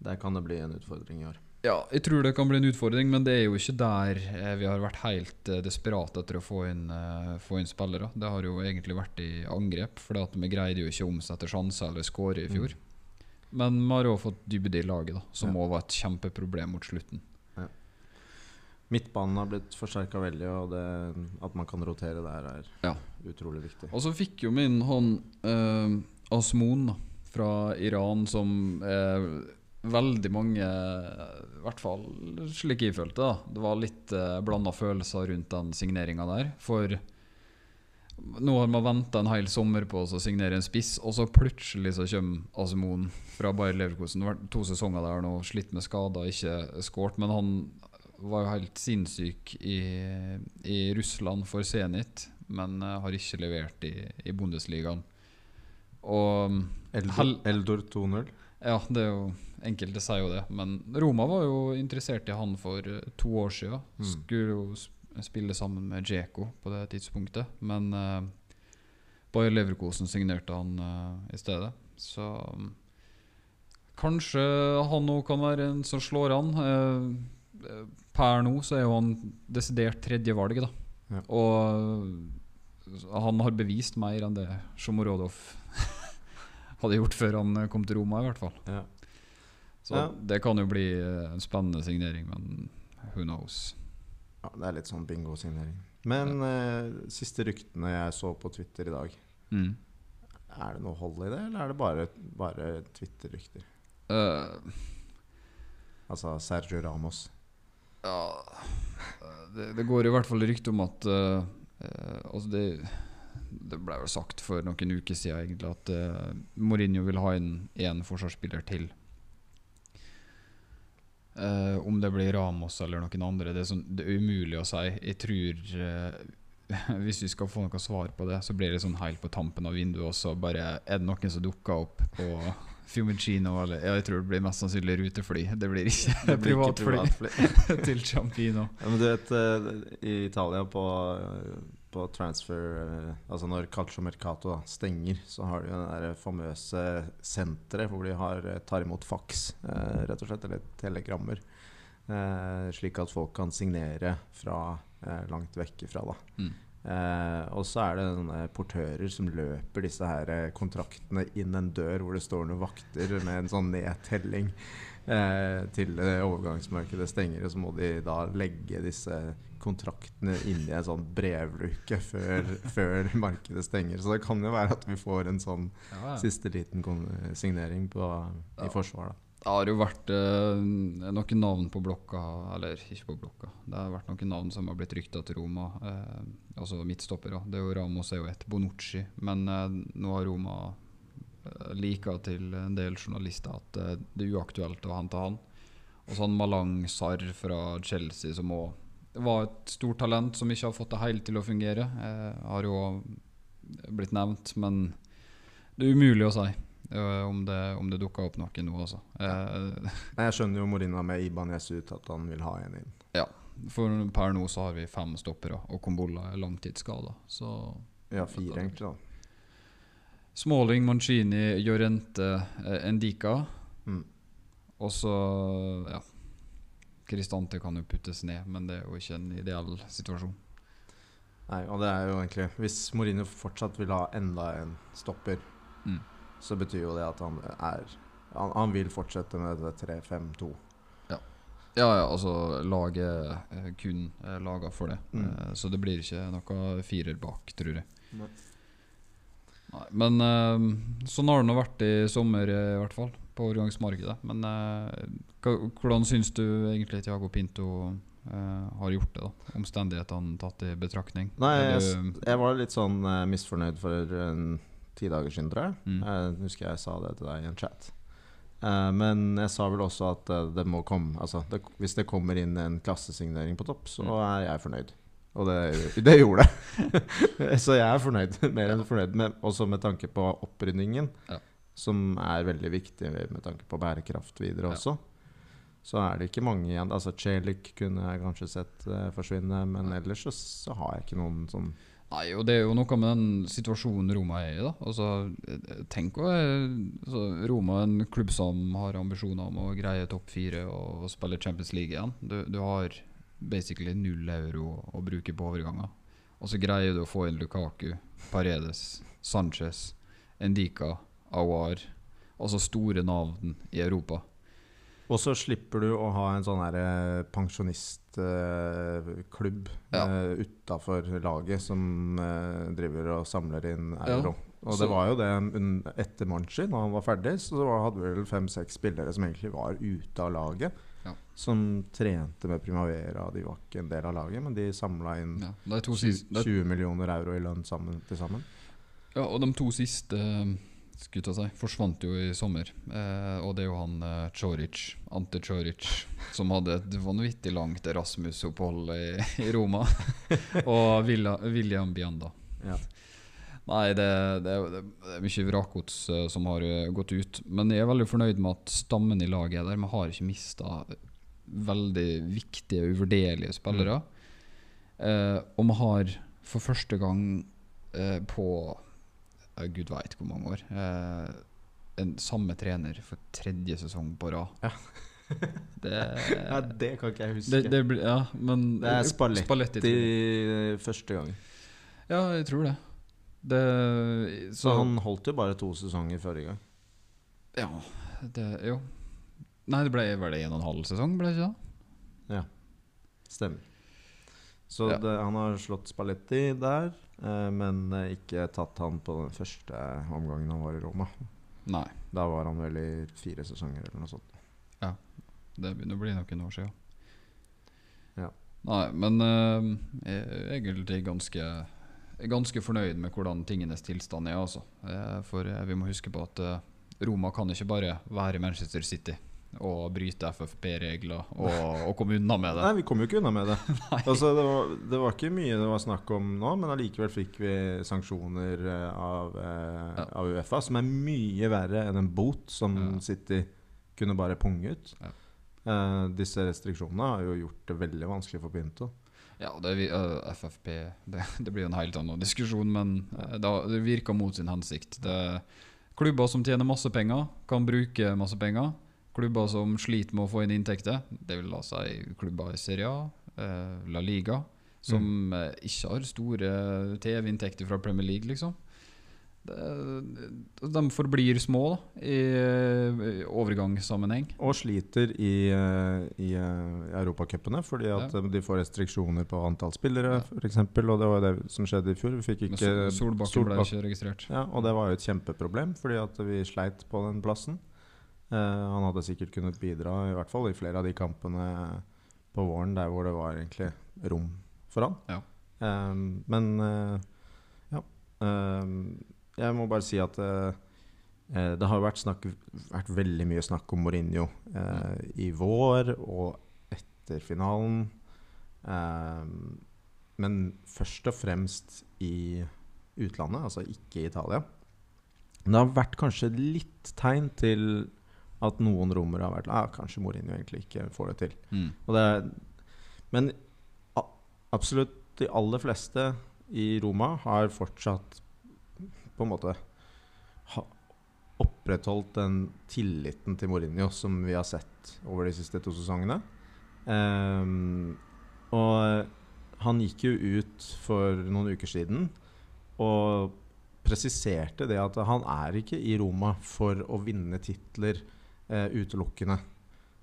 der kan det bli en utfordring i år. Ja, jeg tror det kan bli en utfordring, men det er jo ikke der eh, vi har vært helt eh, desperate etter å få inn, eh, få inn spillere. Det har jo egentlig vært i angrep, for vi greide jo ikke å omsette sjanser eller skåre i fjor. Men vi har òg fått dybde i laget, da, som Ja. var et kjempeproblem mot slutten. Midtbanen har blitt forsterka veldig, og det, at man kan rotere der, er Ja. utrolig viktig. Og så fikk jo min hånd eh, Asmon da, fra Iran, som eh, veldig mange I hvert fall slik jeg følte da Det var litt eh, blanda følelser rundt den signeringa der. For nå har man venta en hel sommer på å signere en spiss, og så plutselig så kommer Asimon fra Bayer Leverkusen. Det har vært to sesonger der nå, slitt med skader, ikke skåret. Men han var jo helt sinnssyk i, i Russland for Zenit, men uh, har ikke levert i, i Bundesligaen. Og Eldor, Eldor 2-0. Ja, det er jo Enkelte sier jo det, men Roma var jo interessert i han for eh, to år siden. Mm. Skulle jo spille sammen med Djeko på det tidspunktet, men uh, Bayer Leverkosen signerte han uh, i stedet. Så um, kanskje han òg kan være en som slår an. Eh, per nå så er jo han desidert tredjevalg, da. Ja. Og han har bevist mer enn det Sjomorodov hadde gjort før han eh, kom til Roma, i hvert fall. Ja. Så Ja. det kan jo bli eh, en spennende signering, men who knows. ja, det er litt sånn bingo-signering. Men eh, siste ryktene jeg så på Twitter i dag, Mm. er det noe hold i det, eller er det bare, bare Twitter-rykter? Uh. Altså Sergio Ramos. ja det, det går i hvert fall rykte om at uh, uh, Altså, det det ble vel sagt for noen uker siden egentlig at uh, Mourinho vil ha inn én forsvarsspiller til. Uh, om det blir Ramos eller noen andre, det er, sånn, det er umulig å si. Jeg tror uh, Hvis vi skal få noe svar på det, så blir det sånn helt på tampen av vinduet, også. bare er det noen som dukker opp på Fiumicino eller ja, Jeg tror det blir mest sannsynlig rutefly. Det blir ikke Det blir ikke privatfly privatfly. til Ciampino. Ja, men du vet, i Italia på, på transfer eh, Altså når Calcio Mercato stenger, så har de det famøse senteret hvor de har, eh, tar imot faks, eh, rett og slett, eller telegrammer. Eh, slik at folk kan signere fra langt vekk ifra. Da. Mm. Eh, og så er det sånne portører som løper disse her kontraktene inn en dør hvor det står noen vakter med en sånn nedtelling eh, til overgangsmarkedet stenger. Og så må de da legge disse kontraktene inn i en sånn brevluke før, før markedet stenger. Så det kan jo være at vi får en sånn Ja, ja. siste liten signering på, Ja. i forsvar. da Det har jo vært eh, noen navn på blokka Eller ikke på blokka. Det har vært noen navn som har blitt rykta til Roma. Eh, altså midtstoppere. Det er jo Ramos er jo et. Bonucci. Men eh, nå har Roma lika til en del journalister at eh, det er uaktuelt å hente han. Og sånn Malang Sarr fra Chelsea, som òg var et stort talent som ikke har fått det helt til å fungere, eh, har jo blitt nevnt. Men det er umulig å si eh, om det, om det dukker opp noe nå, altså. Eh, Jeg skjønner jo Morina med Ibanez ut at han vil ha en inn. For per nå så har vi fem stoppere, og Kombolla er langtidsskada. Så Ja, fire egentlig, da. Smalling, Mancini, Jorente, eh, Endika. Mm. Og så ja. Kristante kan jo puttes ned, men det er jo ikke en ideell situasjon. Nei, og det er jo egentlig Hvis Mourinho fortsatt vil ha enda en stopper, Mm. så betyr jo det at han er Han, han vil fortsette med det 3-5-2. Ja, ja, altså laget er kun er laga for det. Mm. Eh, Så det blir ikke noe firer bak, tror jeg. Nei. Nei, men eh, sånn har det nå vært i sommer, eh, i hvert fall. På overgangsmarkedet. Men eh, hvordan syns du egentlig Tiago Pinto har gjort det? da Omstendighetene tatt i betraktning? Nei, jeg, jeg var litt sånn misfornøyd for en ti dager siden, tror jeg. Mm. Jeg husker jeg sa det til deg i en chat. Men jeg sa vel også at det må komme Altså, det, hvis det kommer inn en klassesignering på topp, så Mm. er jeg fornøyd. Og det, det gjorde det. så jeg er fornøyd. Mer enn fornøyd. Med, også med tanke på opprydningen, Ja. som er veldig viktig med tanke på bærekraft videre Ja. også. Så er det ikke mange igjen. Altså Chelik kunne jeg kanskje sett uh, forsvinne, men ellers så, så har jeg ikke noen sånn Nei, og det er jo noe med den situasjonen Roma er i. da Altså, eh, Tenk å eh, altså, Roma er en klubb som har ambisjoner om å greie topp fire og, og spille Champions League igjen. Du, du har basically null euro å bruke på overganger. Og så greier du å få inn Lukaku, Paredes, Sanchez, Endika, Awar. Altså store navn i Europa. Og så slipper du å ha en sånn eh, pensjonistklubb Ja. uh, utafor laget som eh, driver og samler inn Ja. Og Så- det var jo det etter Monchi, når han var ferdig, så hadde vi vel fem-seks spillere som egentlig var ute av laget. Ja. Som trente med Primavera. De var ikke en del av laget, men de samla inn Ja, de to 20, siste, de 20 millioner euro i lønn sammen, til sammen. Ja, og de to siste å si, forsvant jo i sommer. Eh, og det er jo han eh, Choric, Ante Choric, som hadde et vanvittig langt Erasmus-opphold i, i Roma. og Villa, William Bianda. Ja. Nei, det, det, det er mye vrakgods eh, som har eh, gått ut. Men jeg er veldig fornøyd med at stammen i laget er der. Vi har ikke mista veldig viktige, uvurderlige spillere. Eh, og vi har for første gang eh, på eh, Gud veit hvor mange år eh, en samme trener for tredje sesong på rad. Ja. det, ja, det kan ikke jeg huske. det, det Ja, men Det er Spalletti, jeg. første gang. Ja, jeg tror det. Det Så han holdt jo bare to sesonger forrige gang. Ja, det Jo. Nei, det ble vel en og en halv sesong, ble det ikke det? Stemmer. Så Ja. det, han har slått Spalletti der, eh, men eh, ikke tatt han på den første omgangen han var i Roma. Nei. Da var han vel i fire sesonger eller noe sånt. Det begynner å bli noen år siden. Ja. Nei, men eh, egentlig ganske ganske fornøyd med hvordan tingenes tilstand er. Altså. Eh, For eh, vi må huske på at eh, Roma kan ikke bare være Manchester City. og bryte FFP-regler og, og komme unna med det. Nei, vi kom jo ikke unna med det. altså, det, var, det var ikke mye det var snakk om nå, men allikevel fikk vi sanksjoner av, eh, av Uefa, som er mye verre enn en bot som Ja. City kunne bare punge ut. Ja. Eh, disse restriksjonene har jo gjort det veldig vanskelig for Pinto. Ja, det, vi- øh, FFP det, det blir jo en helt annen diskusjon, men uh, det, det virker mot sin hensikt. Det, klubber som tjener masse penger, kan bruke masse penger. Klubber som sliter med å få inn inntekter, det vil da si klubber i Serie A, uh, La Liga, som mm. ikke har store TV-inntekter fra Premier League, liksom. Det, de forblir små da, i, overgangssammenheng. Og sliter i, eh, i eh, europacupene fordi at Ja. eh, de får restriksjoner på antall spillere, Ja. eksempel Og det var det som skjedde i fjor. Vi fikk ikke Sol- Solbakken ble ikke registrert. Ja, og det var jo et kjempeproblem, fordi at vi sleit på den plassen. Eh, han hadde sikkert kunnet bidra, i hvert fall i flere av de kampene på våren der hvor det var egentlig rom for han. Ja. Eh, men eh, ja. Jeg må bare si at eh, eh, det har vært, snakk, vært veldig mye snakk om Mourinho eh, i vår og etter finalen. Eh, men først og fremst i utlandet, altså ikke i Italia. Men det har vært kanskje litt tegn til at noen romere har vært ah, Kanskje Mourinho egentlig ikke får det til. Mm. Det men absolutt de aller fleste i Roma har fortsatt på en måte opprettholdt den tilliten til Mourinho som vi har sett over de siste to sesongene. Um, og han gikk jo ut for noen uker siden og presiserte det at han er ikke i Roma for å vinne titler eh, utelukkende.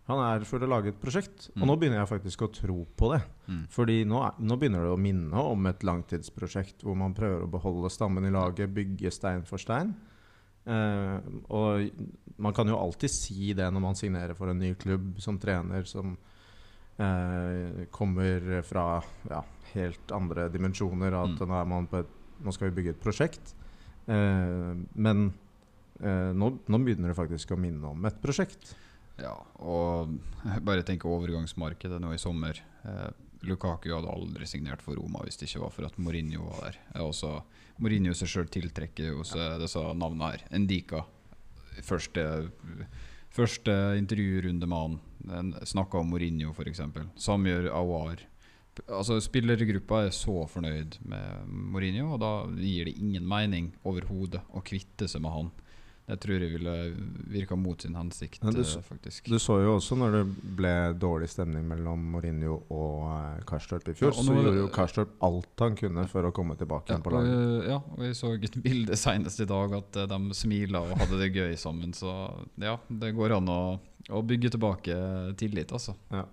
Han er for å lage et prosjekt. Og Mm. nå begynner jeg faktisk å tro på det. Mm. Fordi nå, nå begynner det å minne om et langtidsprosjekt hvor man prøver å beholde stammen i laget, bygge stein for stein. Eh, og man kan jo alltid si det når man signerer for en ny klubb som trener som eh, kommer fra ja, helt andre dimensjoner. At Mm. nå, man på et, nå skal vi bygge et prosjekt. Eh, men eh, nå, nå begynner det faktisk å minne om et prosjekt. Ja, og bare tenk overgangsmarkedet nå i sommer. Eh, Lukaku hadde aldri signert for Roma hvis det ikke var for at Mourinho var der. Eh, Også, Mourinho seg sjøl tiltrekker jo seg disse navnene her. Endika. Første, første intervjurunde med han snakka om Mourinho, f.eks. Samgjør Awar. Altså Spillergruppa er så fornøyd med Mourinho, og da gir det ingen mening overhodet å kvitte seg med han. Det tror det ville virka mot sin hensikt, du eh, faktisk. Du så jo også når det ble dårlig stemning mellom Mourinho og uh, Karstorp i fjor, Ja, så gjorde jo Karstorp alt han kunne for å komme tilbake Ja, på laget. eh, ja, og jeg så et bilde senest i dag at eh, de smila og hadde det gøy sammen. Så ja, det går an å, å bygge tilbake tillit, altså. Nei,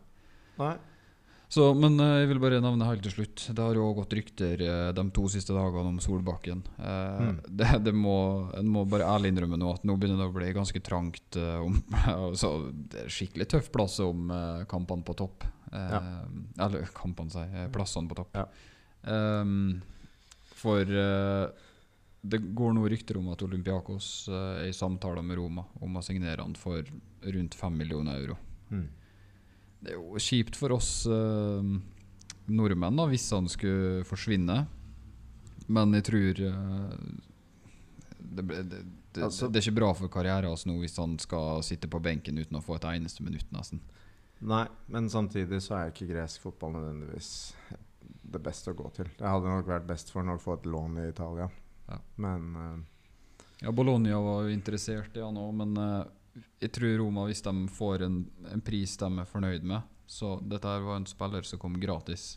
Så, men eh, jeg vil bare nevne helt til slutt. Det har jo gått rykter eh, de to siste dagene om Solbakken. Eh, Mm. det, det må, en må bare ærlig innrømme nå at nå begynner det å bli ganske trangt. om, altså, det er skikkelig tøff plass om kampene på topp. Ja. Eller kampene, sier. Plassene på topp. Ja. Um, for uh, det går nå rykter om at Olympiakos uh, er i samtaler med Roma om å signere han for rundt 5 millioner euro. mm. Det er jo kjipt for oss eh, nordmenn da, hvis han skulle forsvinne. Men jeg tror eh, det, ble- det, det, Altså- det er ikke bra for karrieren hans nå hvis han skal sitte på benken uten å få et eneste minutt, nesten. Nei, men samtidig så er ikke gresk fotball nødvendigvis det beste å gå til. Det hadde nok vært best for ham å få et lån i Italia. Ja. Men eh, Ja, Bologna var jo interessert i han òg, men eh, jeg tror Roma, hvis de får en, en pris de er fornøyd med Så dette her var en spiller som kom gratis.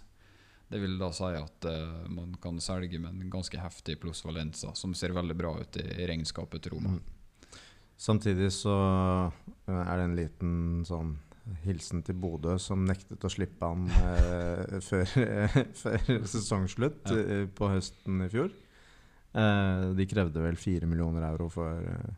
Det vil da si at uh, man kan selge med en ganske heftig pluss Valenza, som ser veldig bra ut i, regnskapet til Roma. mm. samtidig så eh, er det en liten sånn hilsen til Bodø, som nektet å slippe han uh, før, før sesongslutt Ja. uh, på høsten i fjor. Eh, de krevde vel fire millioner euro for, eh,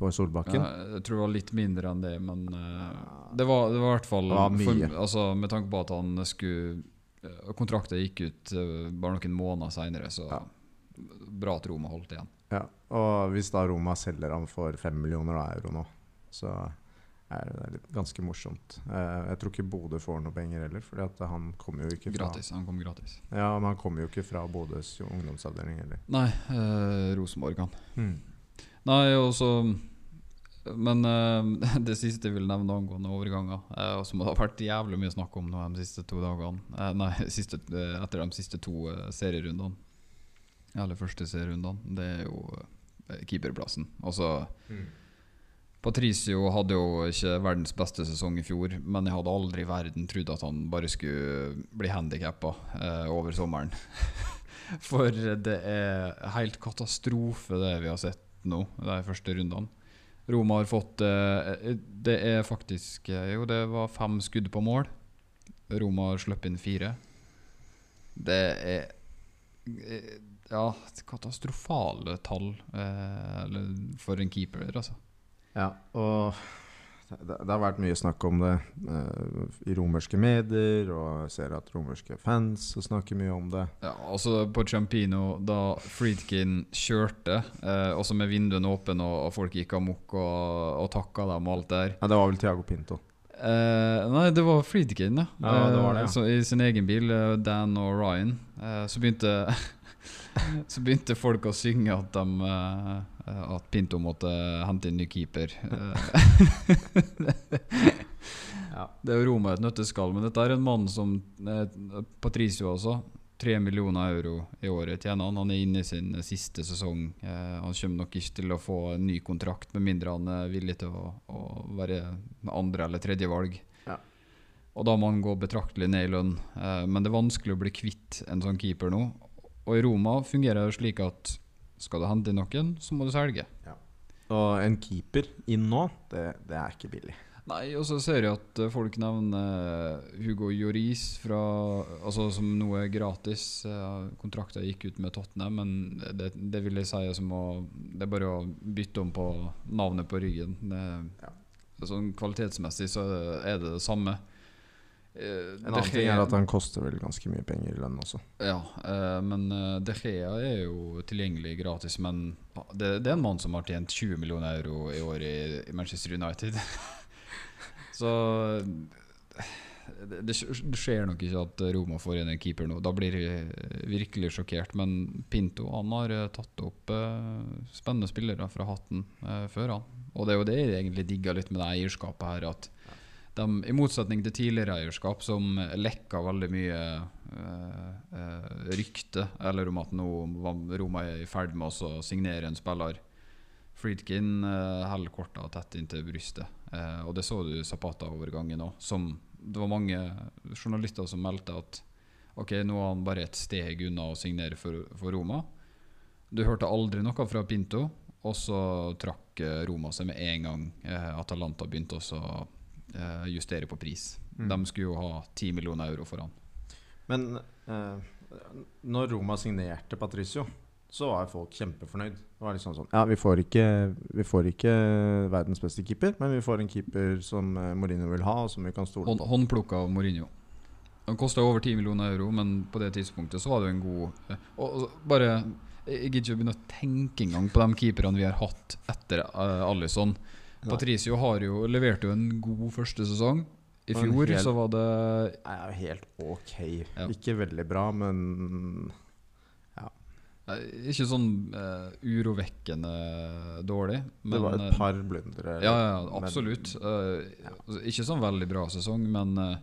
for Solbakken. Ja, jeg tror det var litt mindre enn det, men uh, det, var, det var i hvert fall. For, altså, Med tanke på at han skulle eh, Kontrakten gikk ut eh, bare noen måneder seinere, så Ja. bra at Roma holdt igjen. Ja, og hvis da Roma selger han for fem millioner euro nå, så er det ganske morsomt. Jeg tror ikke Bodø får noe penger heller, Fordi han kommer jo ikke fra Gratis. Han kom gratis. Ja, men han kommer jo ikke fra Bodøs ungdomsavdeling heller. Nei, eh, Rosenborg, han. Mm. Nei, også Men uh, det siste jeg vil nevne angående overganger, uh, som det har vært jævlig mye snakk om nå de siste to dagene uh, Nei, siste, etter de siste to serierundene. Eller første serierundene. Det er jo keeperplassen. Altså Patricio hadde jo ikke verdens beste sesong i fjor, men jeg hadde aldri i verden trodd at han bare skulle bli handikappa over sommeren. For det er helt katastrofe, det vi har sett nå, de første rundene. Roma har fått eh, Det er faktisk eh, Jo, det var fem skudd på mål. Roma har sluppet inn fire. Det er eh, Ja, katastrofale tall eh, for en keeper, altså. Ja, og det, har vært mye snakk om det uh, i romerske medier, og jeg ser at romerske fans snakker mye om det. Ja, altså På Champino, da Friedkin kjørte, uh, også med vinduene åpne og, og folk gikk amok og, og takka dem og alt der Ja, det var vel Tiago Pinto. Uh, Nei, det var Friedkin, ja. Ja, det var det, ja. Eh, så I sin egen bil, eh, Dan og Ryan. Eh, så begynte Så begynte folk å synge at, de, eh, at Pinto måtte hente inn ny keeper. Eh, Ja. Det er jo Roma et nøtteskall, men dette er en mann som eh, Patricio også. Tre millioner euro i året tjener han. Han er inne i sin siste sesong. Eh, han kommer nok ikke til å få en ny kontrakt, med mindre han er villig til å, å være andre- eller tredjevalg. Ja. Og da må han gå betraktelig ned i lønn. Eh, men det er vanskelig å bli kvitt en sånn keeper nå. Og i Roma fungerer det slik at skal du hente noen, så må du selge. Og en keeper inn nå, det, det er ikke billig. Nei, og så ser jeg at eh, folk nevner eh, Hugo Joris, fra Altså som nå er gratis. Uh, Kontrakten gikk ut med Tottenham, men det, det vil jeg si er som å Det er bare å bytte om på navnet på ryggen. Det, Ja. Sånn kvalitetsmessig så er det det samme. Eh, En annen annen ting er at han koster vel ganske mye penger i lønn også. ja, eh, men uh, De Gea er jo tilgjengelig gratis. Men det, det er en mann som har tjent 20 millioner euro i år i, i Manchester United. Så det, det skjer nok ikke at Roma får inn en keeper nå. Da blir vi virkelig sjokkert. Men Pinto han har eh, tatt opp eh, spennende spillere fra hatten eh, før han. Og det er jo det jeg egentlig digger litt med det eierskapet her. At de, I motsetning til tidligere eierskap, som lekka veldig mye eh, eh, rykte, eller om at nå var Roma i ferd med å signere en spiller. Friedkin uh, holder korta tett inntil brystet. Eh, og det så du Zapata-overgangen òg. Det var mange journalister som meldte at ok, nå er han bare et steg unna å signere for, for Roma. Du hørte aldri noe fra Pinto, og så trakk eh, Roma seg med en gang eh, Atalanta begynte også eh, justere på pris. Mm. De skulle jo ha 10 millioner euro for han. Men eh, når Roma signerte Patricio, så var folk kjempefornøyd. Det var liksom sånn Ja, vi får ikke, vi får ikke verdens beste keeper, men vi får en keeper som eh, Mourinho vil ha, og som vi kan stole Hånd, på. håndplukka av Mourinho. Han kosta over 10 millioner euro, men på det tidspunktet så var det jo en god eh, Og og bare Jeg gidder ikke å begynne å tenke engang på de keeperne vi har hatt etter uh, Alison. Patricio har jo leverte jo en god første sesong. I fjor helt, så var det er helt ok. Ja. Ikke veldig bra, men ja. ikke sånn uh, urovekkende dårlig, men det var eh, et par blundere. Ja, ja, men- absolutt. Eh, altså, ikke sånn veldig bra sesong, men uh,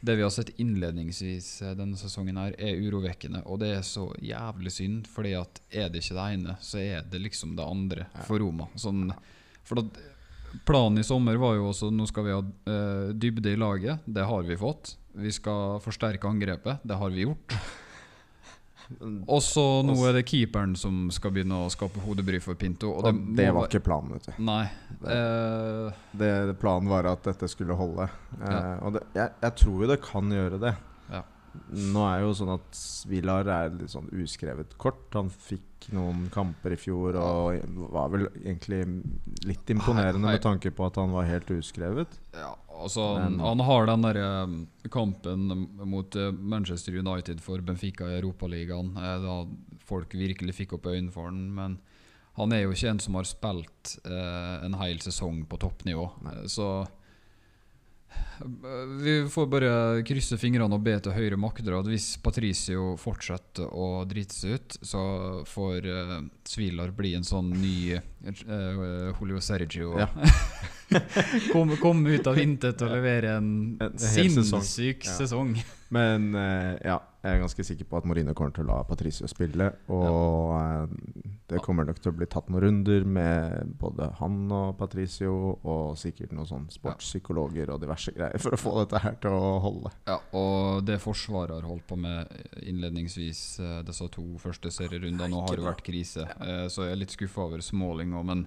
det vi har sett innledningsvis eh, denne sesongen, her er urovekkende. Og det er så jævlig synd, fordi at er det ikke det ene, så er det liksom det andre Ja. for Roma. Sånn, for at Planen i sommer var jo også nå skal vi ha eh, dybde i laget. Det har vi fått. Vi skal forsterke angrepet. Det har vi gjort. Og så nå er det keeperen som skal begynne å skape hodebry for Pinto. Og Og det, det, var ikke planen, vet du. Nei. det, Det, planen var at dette skulle holde. Ja. Uh, og det, jeg, jeg tror jo det kan gjøre det. Ja. Nå er jo sånn at Villar er litt sånn uskrevet kort. Han fikk noen kamper i fjor og var vel egentlig litt imponerende med tanke på at han var helt uskrevet. Ja, altså han, Men- han har den der eh, kampen mot eh, Manchester United for Benfica i Europaligaen, eh, da folk virkelig fikk opp øynene for han. Men han er jo ikke en som har spilt eh, en hel sesong på toppnivå. Nei. Så vi får bare krysse fingrene og be til høyre makter at hvis Patricio fortsetter å drite seg ut, så får uh, Svilar bli en sånn ny uh, Julio Sergio. Ja. Komme kom ut av intet og levere en, En sinnssyk sesong. Ja. Men eh, ja, jeg er ganske sikker på at Mourinho kommer til å la Patricio spille. Og eh, det kommer nok til å bli tatt noen runder med både han og Patricio, og sikkert noen sånn sportspsykologer og diverse greier for å få dette her til å holde. Ja, og det Forsvaret har holdt på med innledningsvis eh, disse to første serierundene, nå har det vært krise. Eh, Så jeg er litt skuffa over Småling òg, men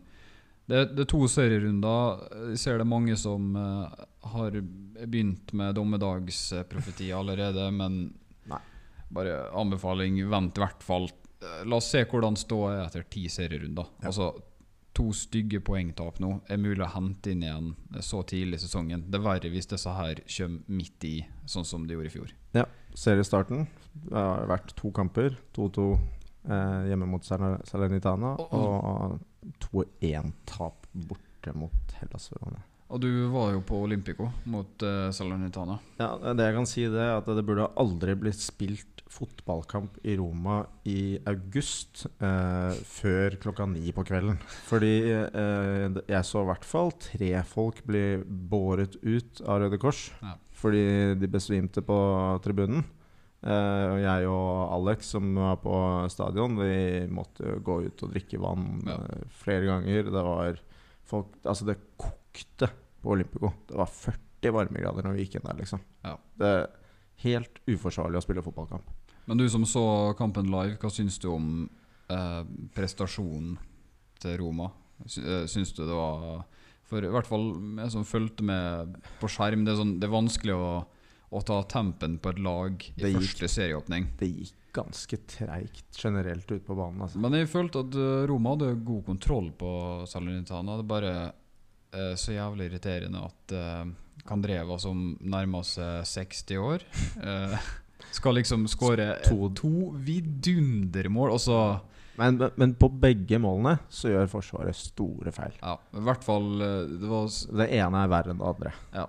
det, det er to serierunder. Jeg ser det mange som eh, har begynt med dommedagsprofeti allerede, men Nei. bare anbefaling, vent i hvert fall. La oss se hvordan ståa er etter ti serierunder. Ja. Altså to stygge poengtap nå er mulig å hente inn igjen så tidlig i sesongen. Det er verre hvis disse her kommer midt i, sånn som de gjorde i fjor. Ja, seriestarten. Det har vært to kamper. 2-2 eh, hjemme mot Salernitana, og 2-1-tap borte mot Hellas Verona. Og du var jo på Olympico mot uh, Salernitana. Ja, det jeg kan si det er at det burde aldri blitt spilt fotballkamp i Roma i august eh, før klokka ni på kvelden. Fordi eh, jeg så i hvert fall tre folk bli båret ut av Røde Kors Ja. fordi de besvimte på tribunen. Eh, jeg og Alex som var på stadion, vi måtte gå ut og drikke vann Ja. eh, flere ganger. Det var folk Altså, det kokte på Olympico. Det var 40 varmegrader når vi gikk inn der, liksom. Ja. Det er helt uforsvarlig å spille fotballkamp. Men du som så kampen live, hva syns du om eh, prestasjonen til Roma? Eh, syns du det var For i hvert fall jeg som fulgte med på skjerm, det er, sånn, det er vanskelig å, å ta tempen på et lag i gikk. første serieåpning. Det gikk ganske treigt generelt ut på banen. Altså. Men jeg følte at eh, Roma hadde god kontroll på Salernitana. Det bare eh, så jævlig irriterende at uh, Kandreva, som nærmer seg 60 år, uh, skal liksom skåre to, To- to vidundermål, og så Men, men, på begge målene så gjør Forsvaret store feil. Ja, i hvert fall eh, Det var Det ene er verre enn det andre. ja,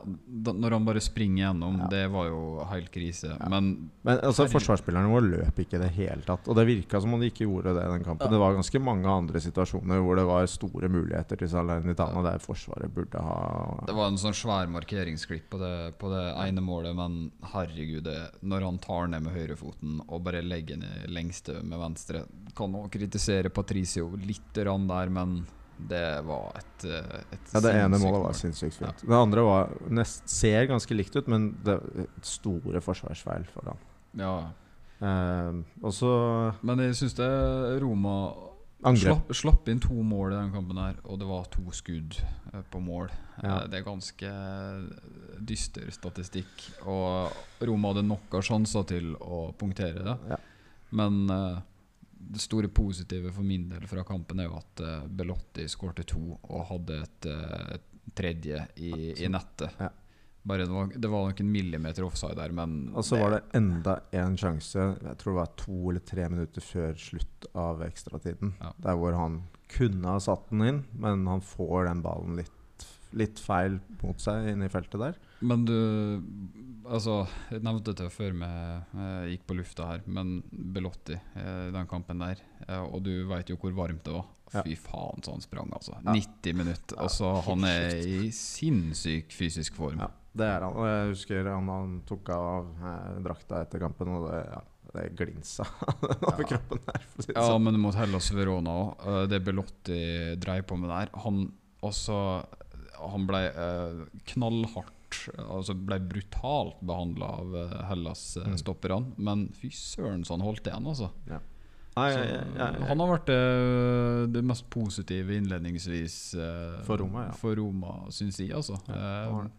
da, Når han bare springer gjennom, Ja. det var jo helt krise. Ja. Men Men altså, forsvarsspillerne våre løp ikke i det hele tatt. Og det virka som om de ikke gjorde det i den kampen. Ja. Det var ganske mange andre situasjoner hvor det var store muligheter til Salernitana der Forsvaret burde ha det var en sånn svær markeringsklipp på det, på det ene målet, men herregud, det, når han tar ned med høyrefoten og bare legger ned lengste med venstre Kan også kritisere Patricio litt rann der, men det var et, eh, et Ja, Det ene målet var sinnssykt fint. Det andre var nest, ser ganske likt ut, men det store forsvarsfeil for ham. Ja, Eh, også, men jeg syns det Roma. Slapp, slapp inn to mål i den kampen her, og det var to skudd eh, på mål. Ja. Eh, Det er ganske dyster statistikk. Og Roma hadde nok av sjanser til å punktere det. Ja. Men eh, det store positive for min del fra kampen er jo at uh, Belotti skårte to og hadde et, eh, et tredje i, i nettet. Ja. Bare det var, det var nok en millimeter offside der, men Og så var det enda en sjanse, jeg tror det var to eller tre minutter før slutt av ekstratiden, Ja. der hvor han kunne ha satt den inn, men han får den ballen litt, litt feil mot seg inne i feltet der. Men du Altså, jeg nevnte det før vi eh, gikk på lufta her, men Belotti eh, i den kampen der eh, Og du veit jo hvor varmt det var. Fy faen så han sprang, altså. Ja. 90 minutter. Altså, han er i sinnssyk fysisk form. Ja, det er han. Og jeg husker han, han tok av eh, drakta etter kampen, og det, ja, det glinsa over Ja. kroppen der. Si Ja, sånn. men mot Hellas Verona òg. Det Belotti dreiv på med der Han også Han ble eh, knallhardt Altså ble brutalt behandla av eh, Hellas-stopperne. Men fy søren så han holdt igjen, altså. Nei, Så, jeg- jeg- jeg- han har vært det, det mest positive innledningsvis eh, For Roma, ja. for Roma, syns jeg. Altså. Ja, eh.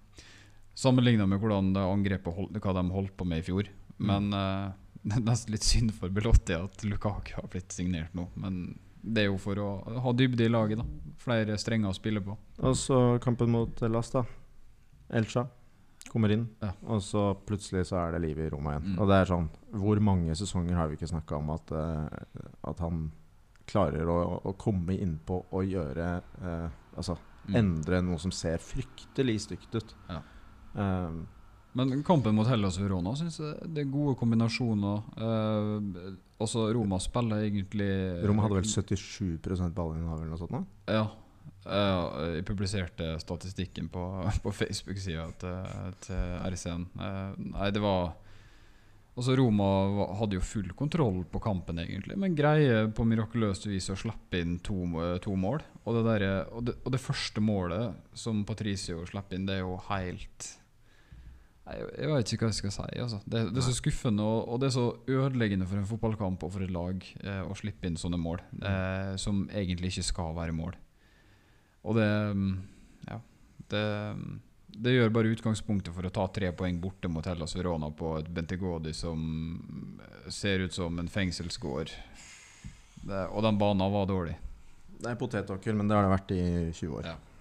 Sammenligna med hvordan det angrepet holdt, hva de holdt på med i fjor. Mm. Men eh, det er nesten litt synd for Belotti at Lukaku har blitt signert nå. Men det er jo for å ha dybde i laget. da Flere strenger å spille på. Og så kampen mot Las, da. Elcha kommer inn, Ja. og så plutselig så er det liv i Roma igjen. Mm. Og det er sånn Hvor mange sesonger har vi ikke snakka om at, uh, at han klarer å, å komme innpå og gjøre uh, Altså Mm. endre noe som ser fryktelig stygt ut. Ja. Eh, Men kampen mot Hellas og Verona syns jeg det er gode kombinasjoner. Eh, også Roma spiller egentlig Roma hadde vel 77 ballinnhav eller noe sånt? nå? Ja. Ja, jeg publiserte statistikken på, på Facebook-sida til, til RCN. Eh, nei, det var Altså Roma hadde jo full kontroll på kampen, egentlig, men greier på mirakuløst vis å slippe inn to, eh, to mål. Og det, der, og, det, og det første målet som Patricio slipper inn, det er jo helt Jeg, jeg vet ikke hva jeg skal si. Altså. Det, det er så skuffende, og, og det er så ødeleggende for en fotballkamp og for et lag eh, å slippe inn sånne mål, eh, som egentlig ikke skal være mål. Og det mm, Ja. Det, det gjør bare utgangspunktet for å ta tre poeng borte mot Hellas Verona på et Bentegodi som ser ut som en fengselsgård. Det, og den banen var dårlig. Det er potetåker, men det har det vært i 20 år. Ja.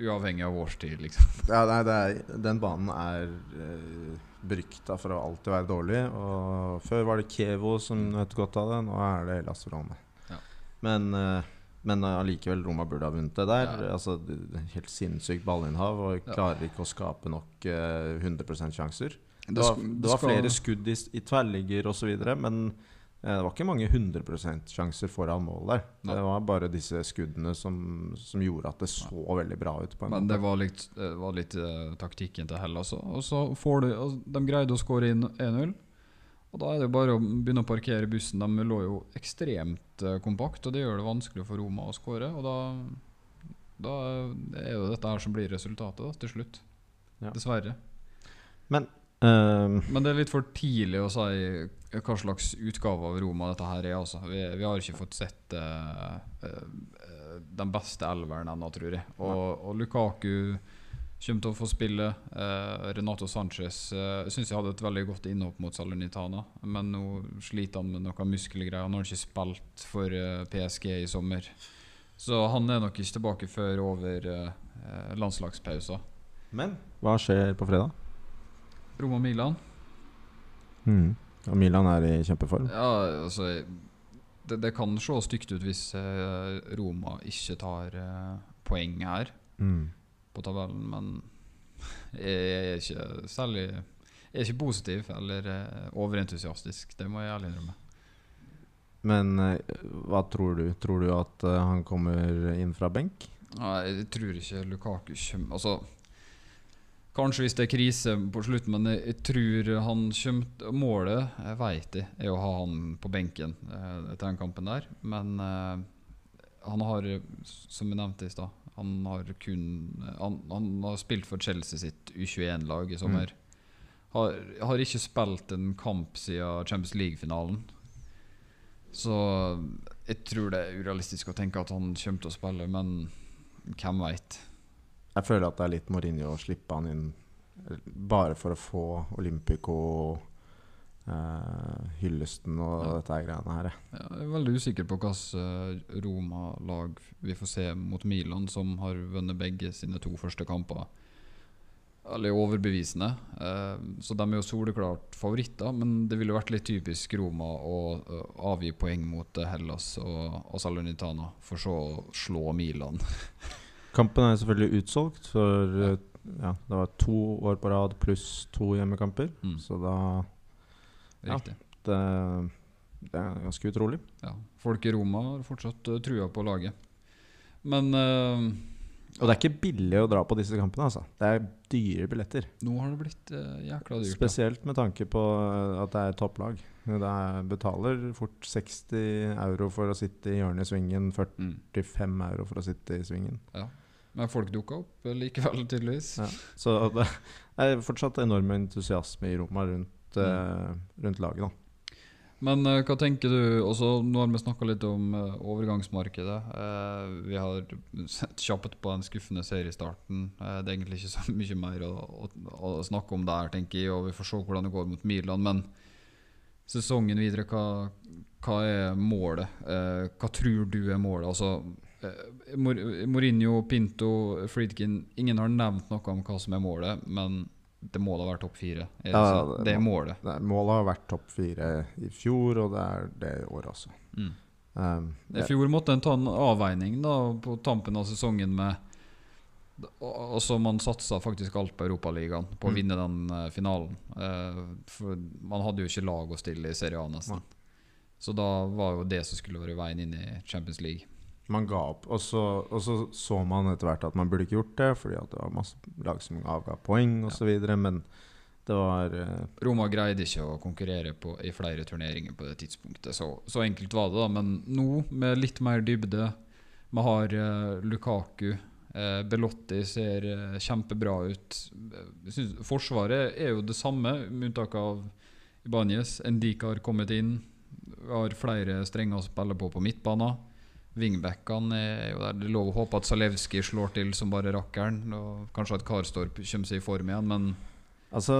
Uavhengig av årstid, liksom. Ja, nei, det er, den banen er uh, berykta for å alltid være dårlig. Og Før var det Kevo som nøt godt av det, nå er det Hellas Verona. Ja. Men uh, men allikevel, Roma burde ha vunnet det der. Ja. Altså, helt sinnssykt ballinnhav og Ja. klarer ikke å skape nok eh, 100 sjanser. Det Det var, det det var flere skudd i, i tverrligger osv., men eh, det var ikke mange 100 sjanser foran mål der. Nei. Det var bare disse skuddene som, som gjorde at det så veldig bra ut. på en Men måte. det var litt, var litt uh, taktikken til hell, òg. Og så får de, altså, de greide å skåre inn 1-0. Og da er det bare å begynne å parkere bussen. De lå jo ekstremt uh, kompakt, og det gjør det vanskelig for Roma å skåre. Og da, da er jo dette her som blir resultatet da, til slutt. Ja. Dessverre. Eh, Men det er litt for tidlig å si hva slags utgave av Roma dette her er. Altså. Vi, vi har ikke fått sett uh, uh, den beste elveren ennå, tror jeg. Og, og Lukaku kommer til å få spille. Uh, Renato Sanchez uh, syns jeg hadde et veldig godt innhopp mot Salernitana, men nå sliter han med noen muskelgreier. Han har ikke spilt for PSG i sommer. Så han er nok ikke tilbake før over landslagspausen. men hva skjer på fredag? Roma-Milan. Mm. Og Milan er i kjempeform. Ja, altså Det, det kan se stygt ut hvis eh, Roma ikke tar eh, poeng her Mm. på tabellen, men jeg er ikke særlig Jeg er ikke positiv eller eh, overentusiastisk, det må jeg ærlig innrømme. Men hva tror du? Tror du at han kommer inn fra benk? Nei, jeg tror ikke Lukaku kommer Altså Kanskje hvis det er krise på slutten, men jeg, tror han kommer Målet, jeg vet jeg, er å ha han på benken eh, etter den kampen der. Men eh, han har, som jeg nevnte i stad, han har kun han, han har spilt for Chelsea sitt U21-lag i sommer. Har, har ikke spilt en kamp siden Champions League-finalen. Så jeg tror det er urealistisk å tenke at han kommer til å spille, men hvem veit? Jeg føler at det er litt Mourinho å slippe han inn eh, bare for å få Olympico eh, hyllesten og Ja. dette greiene her. jeg. Jeg er veldig usikker på hvilket Roma-lag vi får se mot Milan, som har vunnet begge sine to første kamper. Eller overbevisende. Eh, så de er jo soleklart favoritter, men det ville vært litt typisk Roma å uh, avgi poeng mot eh, Hellas og, og Salonitana, for så å slå Milan. Kampen er selvfølgelig utsolgt, for Ja. eh, ja, det var to år på rad pluss to hjemmekamper. Mm. Så da Ja. Riktig. det, det er ganske utrolig. Ja. Folk i Roma har fortsatt eh, trua på laget. Men uh, Og det er ikke billig å dra på disse kampene, altså. Det er dyre billetter. nå har det blitt uh, jækla dyrt. Spesielt med tanke på at det er topplag. Det er, betaler fort 60 euro for å sitte i hjørnet i svingen, Mm. 45 euro for å sitte i svingen. Men folk dukka opp eh, likevel, tydeligvis. Ja. Så det er fortsatt enorm entusiasme i Roma rundt, eh, rundt laget. da Men uh, hva tenker du også, Nå har vi snakka litt om uh, overgangsmarkedet. Eh, vi har sett kjapt på den skuffende seriestarten. Eh, det er egentlig ikke så mye mer å, å, å snakke om der, tenker jeg. Og vi får se hvordan det går mot Milan. Men sesongen videre, hva, hva er målet? Eh, hva tror du er målet? Altså, eh, Mourinho, Pinto, Friedkin Ingen har nevnt noe om hva som er målet, men det må da være topp fire. Det, Ja, det det er målet. Det, Målet har vært topp fire i fjor, og det er det i år også. Mm. Um, I fjor måtte en ta en avveining da på tampen av sesongen med og så Man satsa faktisk alt på Europaligaen, på å Mm. vinne den uh, finalen. Uh, for man hadde jo ikke lag å stille i Serie A, nesten. Ja. Så da var jo det som skulle være veien inn i Champions League. Man ga opp. Og så, og så så man etter hvert at man burde ikke gjort det, fordi at det var masse lag som avga poeng osv. videre Men det var uh, Roma greide ikke å konkurrere på, i flere turneringer på det tidspunktet. Så, så enkelt var det, da. Men nå, med litt mer dybde Vi har uh, Lukaku. Uh, Belotti ser kjempebra ut. Synes forsvaret er jo det samme, med unntak av Ibanez. Endika har kommet inn. Har flere strenger å spille på på midtbanen. Wingbackene er jo der. Det er lov å håpe at Zalewski slår til som bare rakkeren. Og kanskje at Karstorp kommer seg i form igjen, men Altså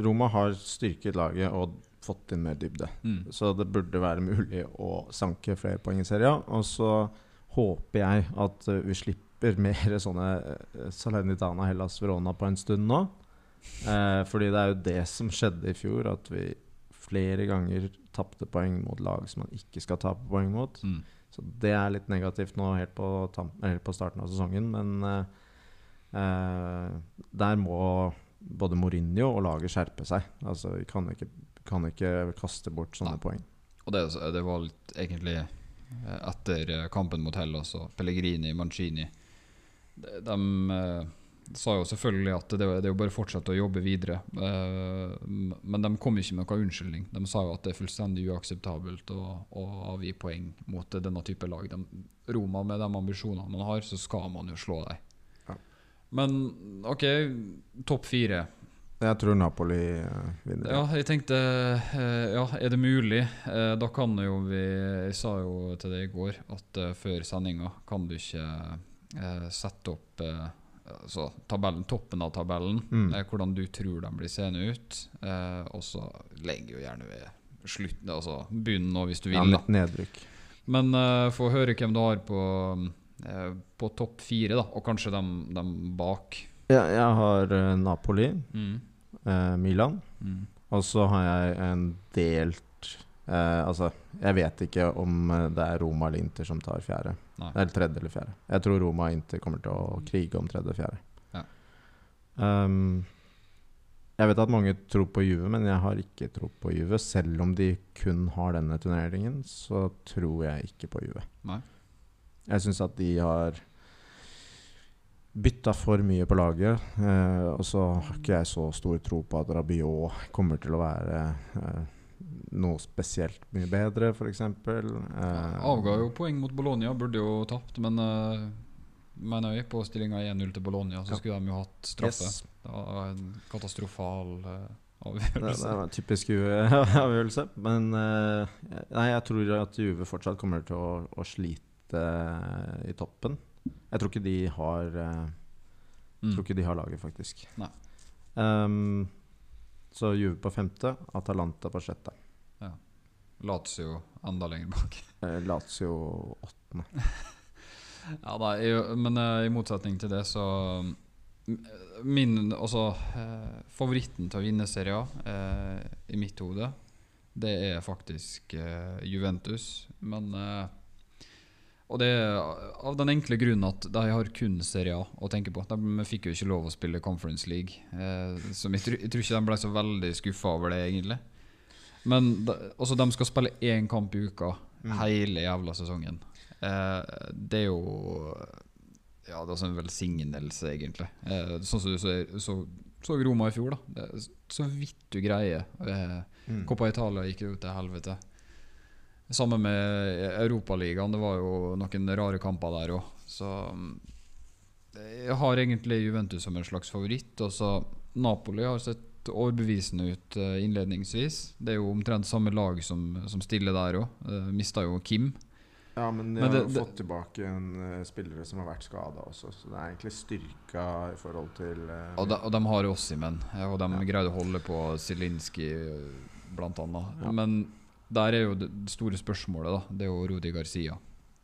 Roma har styrket laget og fått inn mer dybde. mm. Så det burde være mulig å sanke flere poeng i serien. Og så håper jeg at eh, vi slipper mer sånne uh, Salernitana Hellas Verona på en stund nå. Eh, fordi det er jo det som skjedde i fjor, at vi flere ganger tapte poeng mot lag som man ikke skal tape poeng mot. Mm. Så det er litt negativt nå helt på, helt på starten av sesongen. Men eh, eh, der må både Mourinho og laget skjerpe seg. Altså, vi kan ikke, kan ikke kaste bort sånne Nei. poeng. Og det, det var litt egentlig eh, etter kampen mot Hellas og Pellegrini, Mancini De, de eh, sa jo selvfølgelig at det, det er jo bare å fortsette å jobbe videre. Eh, men de kom ikke med noen unnskyldning. De sa jo at det er fullstendig uakseptabelt å, å avgi poeng mot denne type lag. De, Roma, med de ambisjonene man har, så skal man jo slå dem. Ja. Men OK, topp fire. Jeg tror Napoli vinner. Ja, jeg tenkte eh, Ja, er det mulig? Eh, da kan jo vi Jeg sa jo til deg i går at før sendinga kan du ikke sette opp altså, tabellen, toppen av tabellen. Mm. eh, hvordan du tror de blir seende ut. Eh, og så legger jo gjerne ved slutten Altså begynn nå, hvis du vil. Ja, litt nedrykk. Men eh, få høre hvem du har på, eh, på topp fire, da. Og kanskje dem, dem bak. Ja, jeg har eh, Napoli, Mm. eh, Milan, Mm. og så har jeg en delt eh, Altså, jeg vet ikke om eh, det er Roma eller Inter som tar fjerde. Nei. Eller tredje eller fjerde. Jeg tror Roma og Inter kommer til å krige om tredje og fjerde. Ja. Um, jeg vet at mange tror på Juve, men jeg har ikke tro på Juve. Selv om de kun har denne turneringen, så tror jeg ikke på Juve. Nei. Jeg syns at de har bytta for mye på laget. Eh, og så har ikke jeg så stor tro på at Rabiot kommer til å være eh, noe spesielt mye bedre, f.eks. Eh, Avga jo poeng mot Bologna, burde jo tapt, men uh, mener jeg på stillinga 1-0 til Bologna, så Ja. skulle de jo hatt straffe. yes. Det var en katastrofal eh, avgjørelse. det var en typisk Juve-avgjørelse. Men eh, nei, jeg tror at Juve fortsatt kommer til å, å slite eh, i toppen. Jeg tror ikke de har eh, Mm. Tror ikke de har laget, faktisk. Ehm, så Juve på femte, Atalanta på sjette. Lazio enda lenger bak. Eh, Lazio åttende. Ja, da, i- men eh, i motsetning til det, så mm, Min Altså, eh, favoritten til å vinne Serie A eh, i mitt hode, det er faktisk eh, Juventus. Men eh, Og det er av den enkle grunnen at de har kun Serie A å tenke på. De fikk jo ikke lov å spille Conference League, så jeg, jeg tror ikke de ble så veldig skuffa over det, egentlig. Men også de skal spille én kamp i uka hele jævla sesongen. Eh, det er jo Ja, det er også en velsignelse, egentlig. Eh, sånn som du så, så, så Roma i fjor, da. Det så vidt du greier. Eh, Mm. Coppa Italia gikk jo til helvete. Sammen med Europaligaen. Det var jo noen rare kamper der òg. Så mm, jeg har egentlig Juventus som en slags favoritt. Og så Napoli har sett overbevisende ut eh, innledningsvis. Det er jo omtrent samme lag som, som stiller der òg. Uh, Mista jo Kim. Ja, men de Men har det- fått tilbake en uh, spillere som har vært skada også, så det er egentlig styrka i forhold til uh, Og de, og de har Ossimen, og de Ja. greide å holde på Zielinski blant annet. Ja. Men der er jo det store spørsmålet, da. Det er jo Rudi Garcia.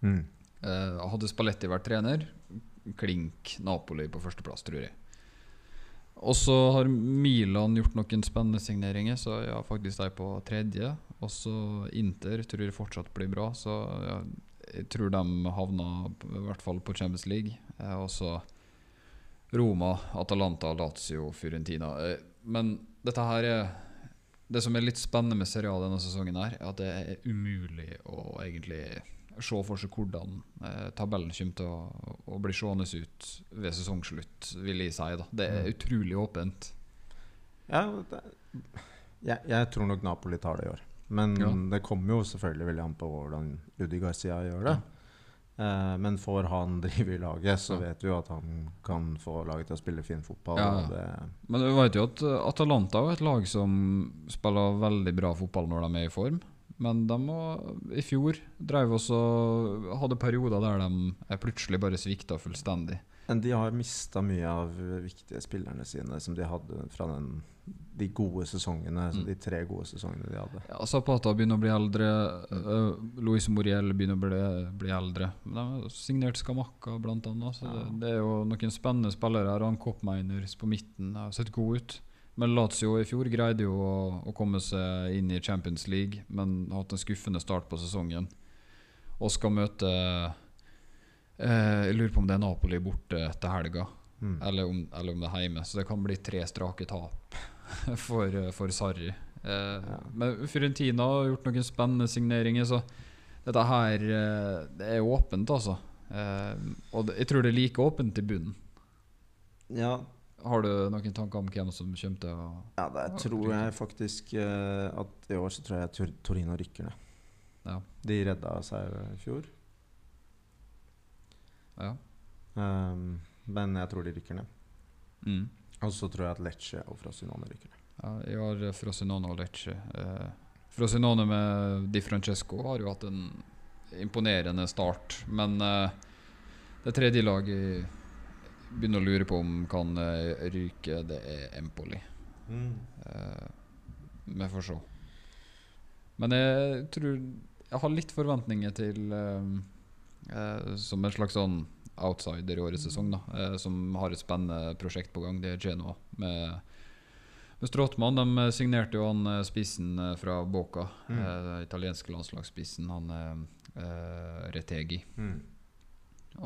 mm. Uh, hadde Spalletti vært trener, klink Napoli på førsteplass, tror jeg. Og så har Milan gjort noen spennende signeringer, så ja, faktisk de på tredje. Og så Inter tror jeg fortsatt blir bra, så ja, jeg tror de havner i hvert fall på Champions League. Eh, og så Roma, Atalanta, Lazio, Fiorentina. Eh, men dette her er Det som er litt spennende med Serie denne sesongen, her er at det er umulig å egentlig se for seg hvordan eh, tabellen kommer til å, å bli seende ut ved sesongslutt, vil jeg si. da Det er utrolig åpent. Ja, det, jeg, jeg tror nok Napoli tar det i år. Men Ja. det kommer jo selvfølgelig veldig an på hvordan Ludi Garcia gjør det. Eh, men får han drive i laget, så Ja. vet vi jo at han kan få laget til å spille fin fotball. Ja. Det, Men du vet jo at Atalanta er et lag som spiller veldig bra fotball når de er i form. Men de må, i fjor drev også hadde perioder der de plutselig bare svikta fullstendig. men de har mista mye av viktige spillerne sine som de hadde fra den, de gode sesongene. Mm. De tre gode sesongene de hadde. Ja, Zapata begynner å bli eldre. Uh, Louise Moriel begynner å bli, bli eldre. De har signert Skamakka, annet. Så det, Ja. det er jo noen spennende spillere her. Han Koppmeiners på midten har sett god ut. Men Lazio i fjor greide jo å, å komme seg inn i Champions League, men har hatt en skuffende start på sesongen. Og skal møte eh, Jeg lurer på om det er Napoli borte til helga, Mm. eller, om, eller om det er hjemme. Så det kan bli tre strake tap for, eh, for Sarri. Eh, Ja. Men Fiorentina har gjort noen spennende signeringer, så dette her eh, Det er åpent, altså. Eh, og det, jeg tror det er like åpent i bunnen. Ja, Har du noen tanker om hvem som kommer til å ja, det tror jeg faktisk eh, at i år så tror jeg Tor- Torino rykker ned. Ja. De redda seg i fjor. Ja. Um, men jeg tror de rykker ned. Mm. Og så tror jeg at Lecce og Frosinone rykker ned. ja jeg har Frosinone og Lecce. Uh, Frosinone med Di Francesco har jo hatt en imponerende start, men uh, det tredje laget jeg begynner å lure på om kan eh, ryke, det er Empoli. Eh, Vi får se. Men jeg tror Jeg har litt forventninger til eh, eh, Som en slags sånn outsider i årets sesong, da. eh, som har et spennende prosjekt på gang. Det er Genoa. Med, med Stråtmann. De signerte jo han spissen fra Boca. Mm. Eh, italienske landslagsspissen. Han eh, Retegi. Og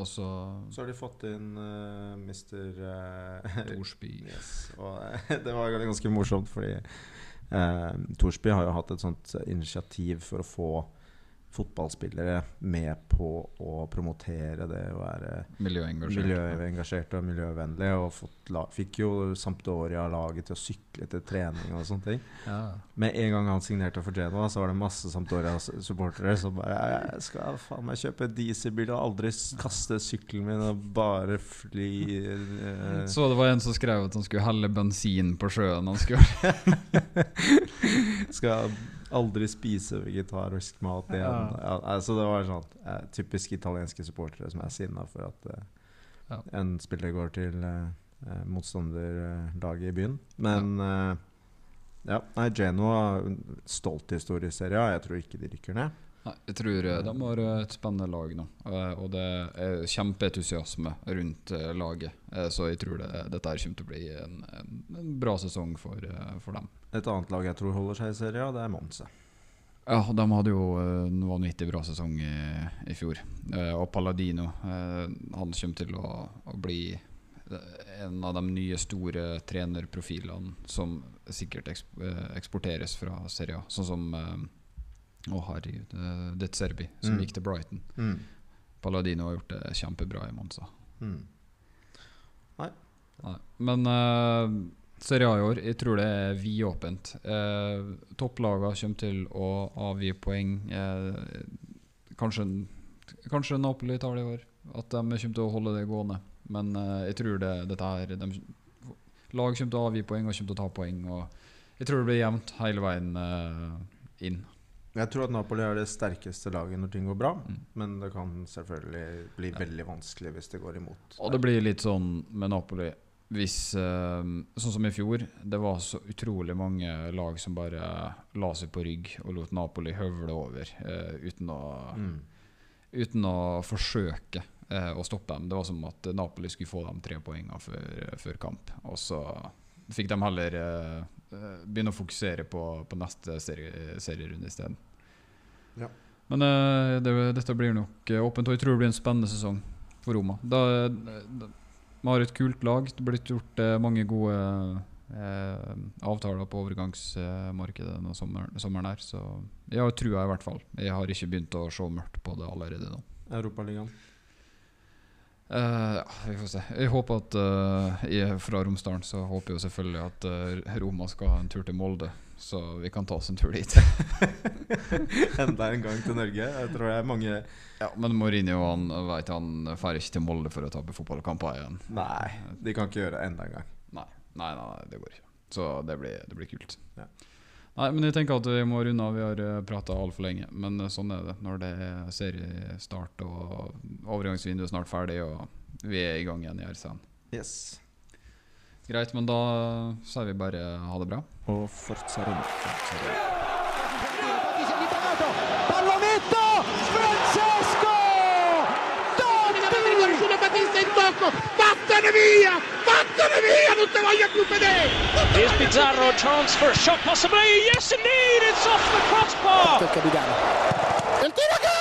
så Så har de fått inn uh, Mr. Uh, Torsby. yes. Og uh, det var ganske morsomt, fordi uh, Torsby har jo hatt et sånt initiativ for å få fotballspillere med på å promotere det å være Miljøengasjert. miljøengasjert og miljøvennlig. Og fått la fikk jo Sampdoria-laget til å sykle til trening og sånne ting. Ja. Med en gang han signerte for Genoa, så var det masse Sampdoria-supportere som bare Jeg skal faen meg kjøpe dieselbil og aldri kaste sykkelen min og bare fly eh, Så det var en som skrev at han skulle helle bensin på sjøen. Han skulle Skal aldri spise vegetarisk mat igjen. Ja. Ja, altså det var sånn eh, typisk italienske supportere som er sinna for at eh, Ja. en spiller går til eh, eh, motstanderlaget i byen. Men eh, ja, nei, Genoa stolt historie i Serie A. Jeg tror ikke de rykker ned. Nei, jeg tror eh, de har et spennende lag nå. Og det er kjempeentusiasme rundt laget. Så jeg tror det, dette her kommer til å bli en, en, bra sesong for, for dem. Et annet lag jeg tror holder seg i Serie A, det er Monse. Ja, de hadde jo eh, en vanvittig bra sesong i, i fjor. Eh, Og Palladino eh, Han kommer til å, å bli eh, en av de nye store trenerprofilene som sikkert eksp eh, eksporteres fra Serie A. Sånn som eh, Å, herregud. Det Serbi, som Mm. gikk til Brighton. Mm. Palladino har gjort det kjempebra i Monza. Mm. Nei. Men uh, Serie A i år, jeg tror det er vidåpent. Eh, Topplagene kommer til å avgi poeng. Eh, kanskje, kanskje Napoli tar det i år. At de kommer til å holde det gående. Men eh, jeg tror det, dette her de, Lag kommer til å avgi poeng og kommer til å ta poeng. Og jeg tror det blir jevnt hele veien eh, inn. Jeg tror at Napoli er det sterkeste laget når ting går bra, Mm. men det kan selvfølgelig bli veldig vanskelig hvis det går imot. Og det blir litt sånn med Napoli hvis eh, Sånn som i fjor. Det var så utrolig mange lag som bare la seg på rygg og lot Napoli høvle over eh, uten, å, Mm. uten å forsøke eh, å stoppe dem. Det var som at Napoli skulle få de tre poengene før, før kamp. Og så fikk de heller begynne å fokusere på, på neste serie, serierunde isteden. Ja. Men det, dette blir nok åpent, og jeg tror det blir en spennende sesong for Roma. Da, da, vi har et kult lag. Det er blitt gjort eh, mange gode eh, avtaler på overgangsmarkedet denne sommeren, sommeren her. Så jeg har trua, i hvert fall. Jeg har ikke begynt å se mørkt på det allerede nå. Europaligaen. Uh, vi får se. Jeg håper at uh, jeg er fra Romsdalen, så håper jeg selvfølgelig at uh, Roma skal ha en tur til Molde. Så vi kan ta oss en tur dit. Enda en gang til Norge. Jeg tror det er mange Ja, Men Mourinho han vet han drar ikke til Molde for å tape fotballkamper igjen. Nei, de kan ikke gjøre det enda en gang. Nei, nei, nei, nei det går ikke. Så det blir, det blir kult. Ja. Nei, men jeg tenker at vi må runde av. Vi har prata altfor lenge. Men sånn er det når det er seriestart og overgangsvinduet er snart ferdig, og vi er i gang igjen i RCN. Yes. Greit, men da sier vi bare ha det bra. Og fortsa Francesco! Vattene via! Vattene via! Here's Pizarro, chance for a shot possibly. Yes, indeed! It's off the crossbar! Il tiro che!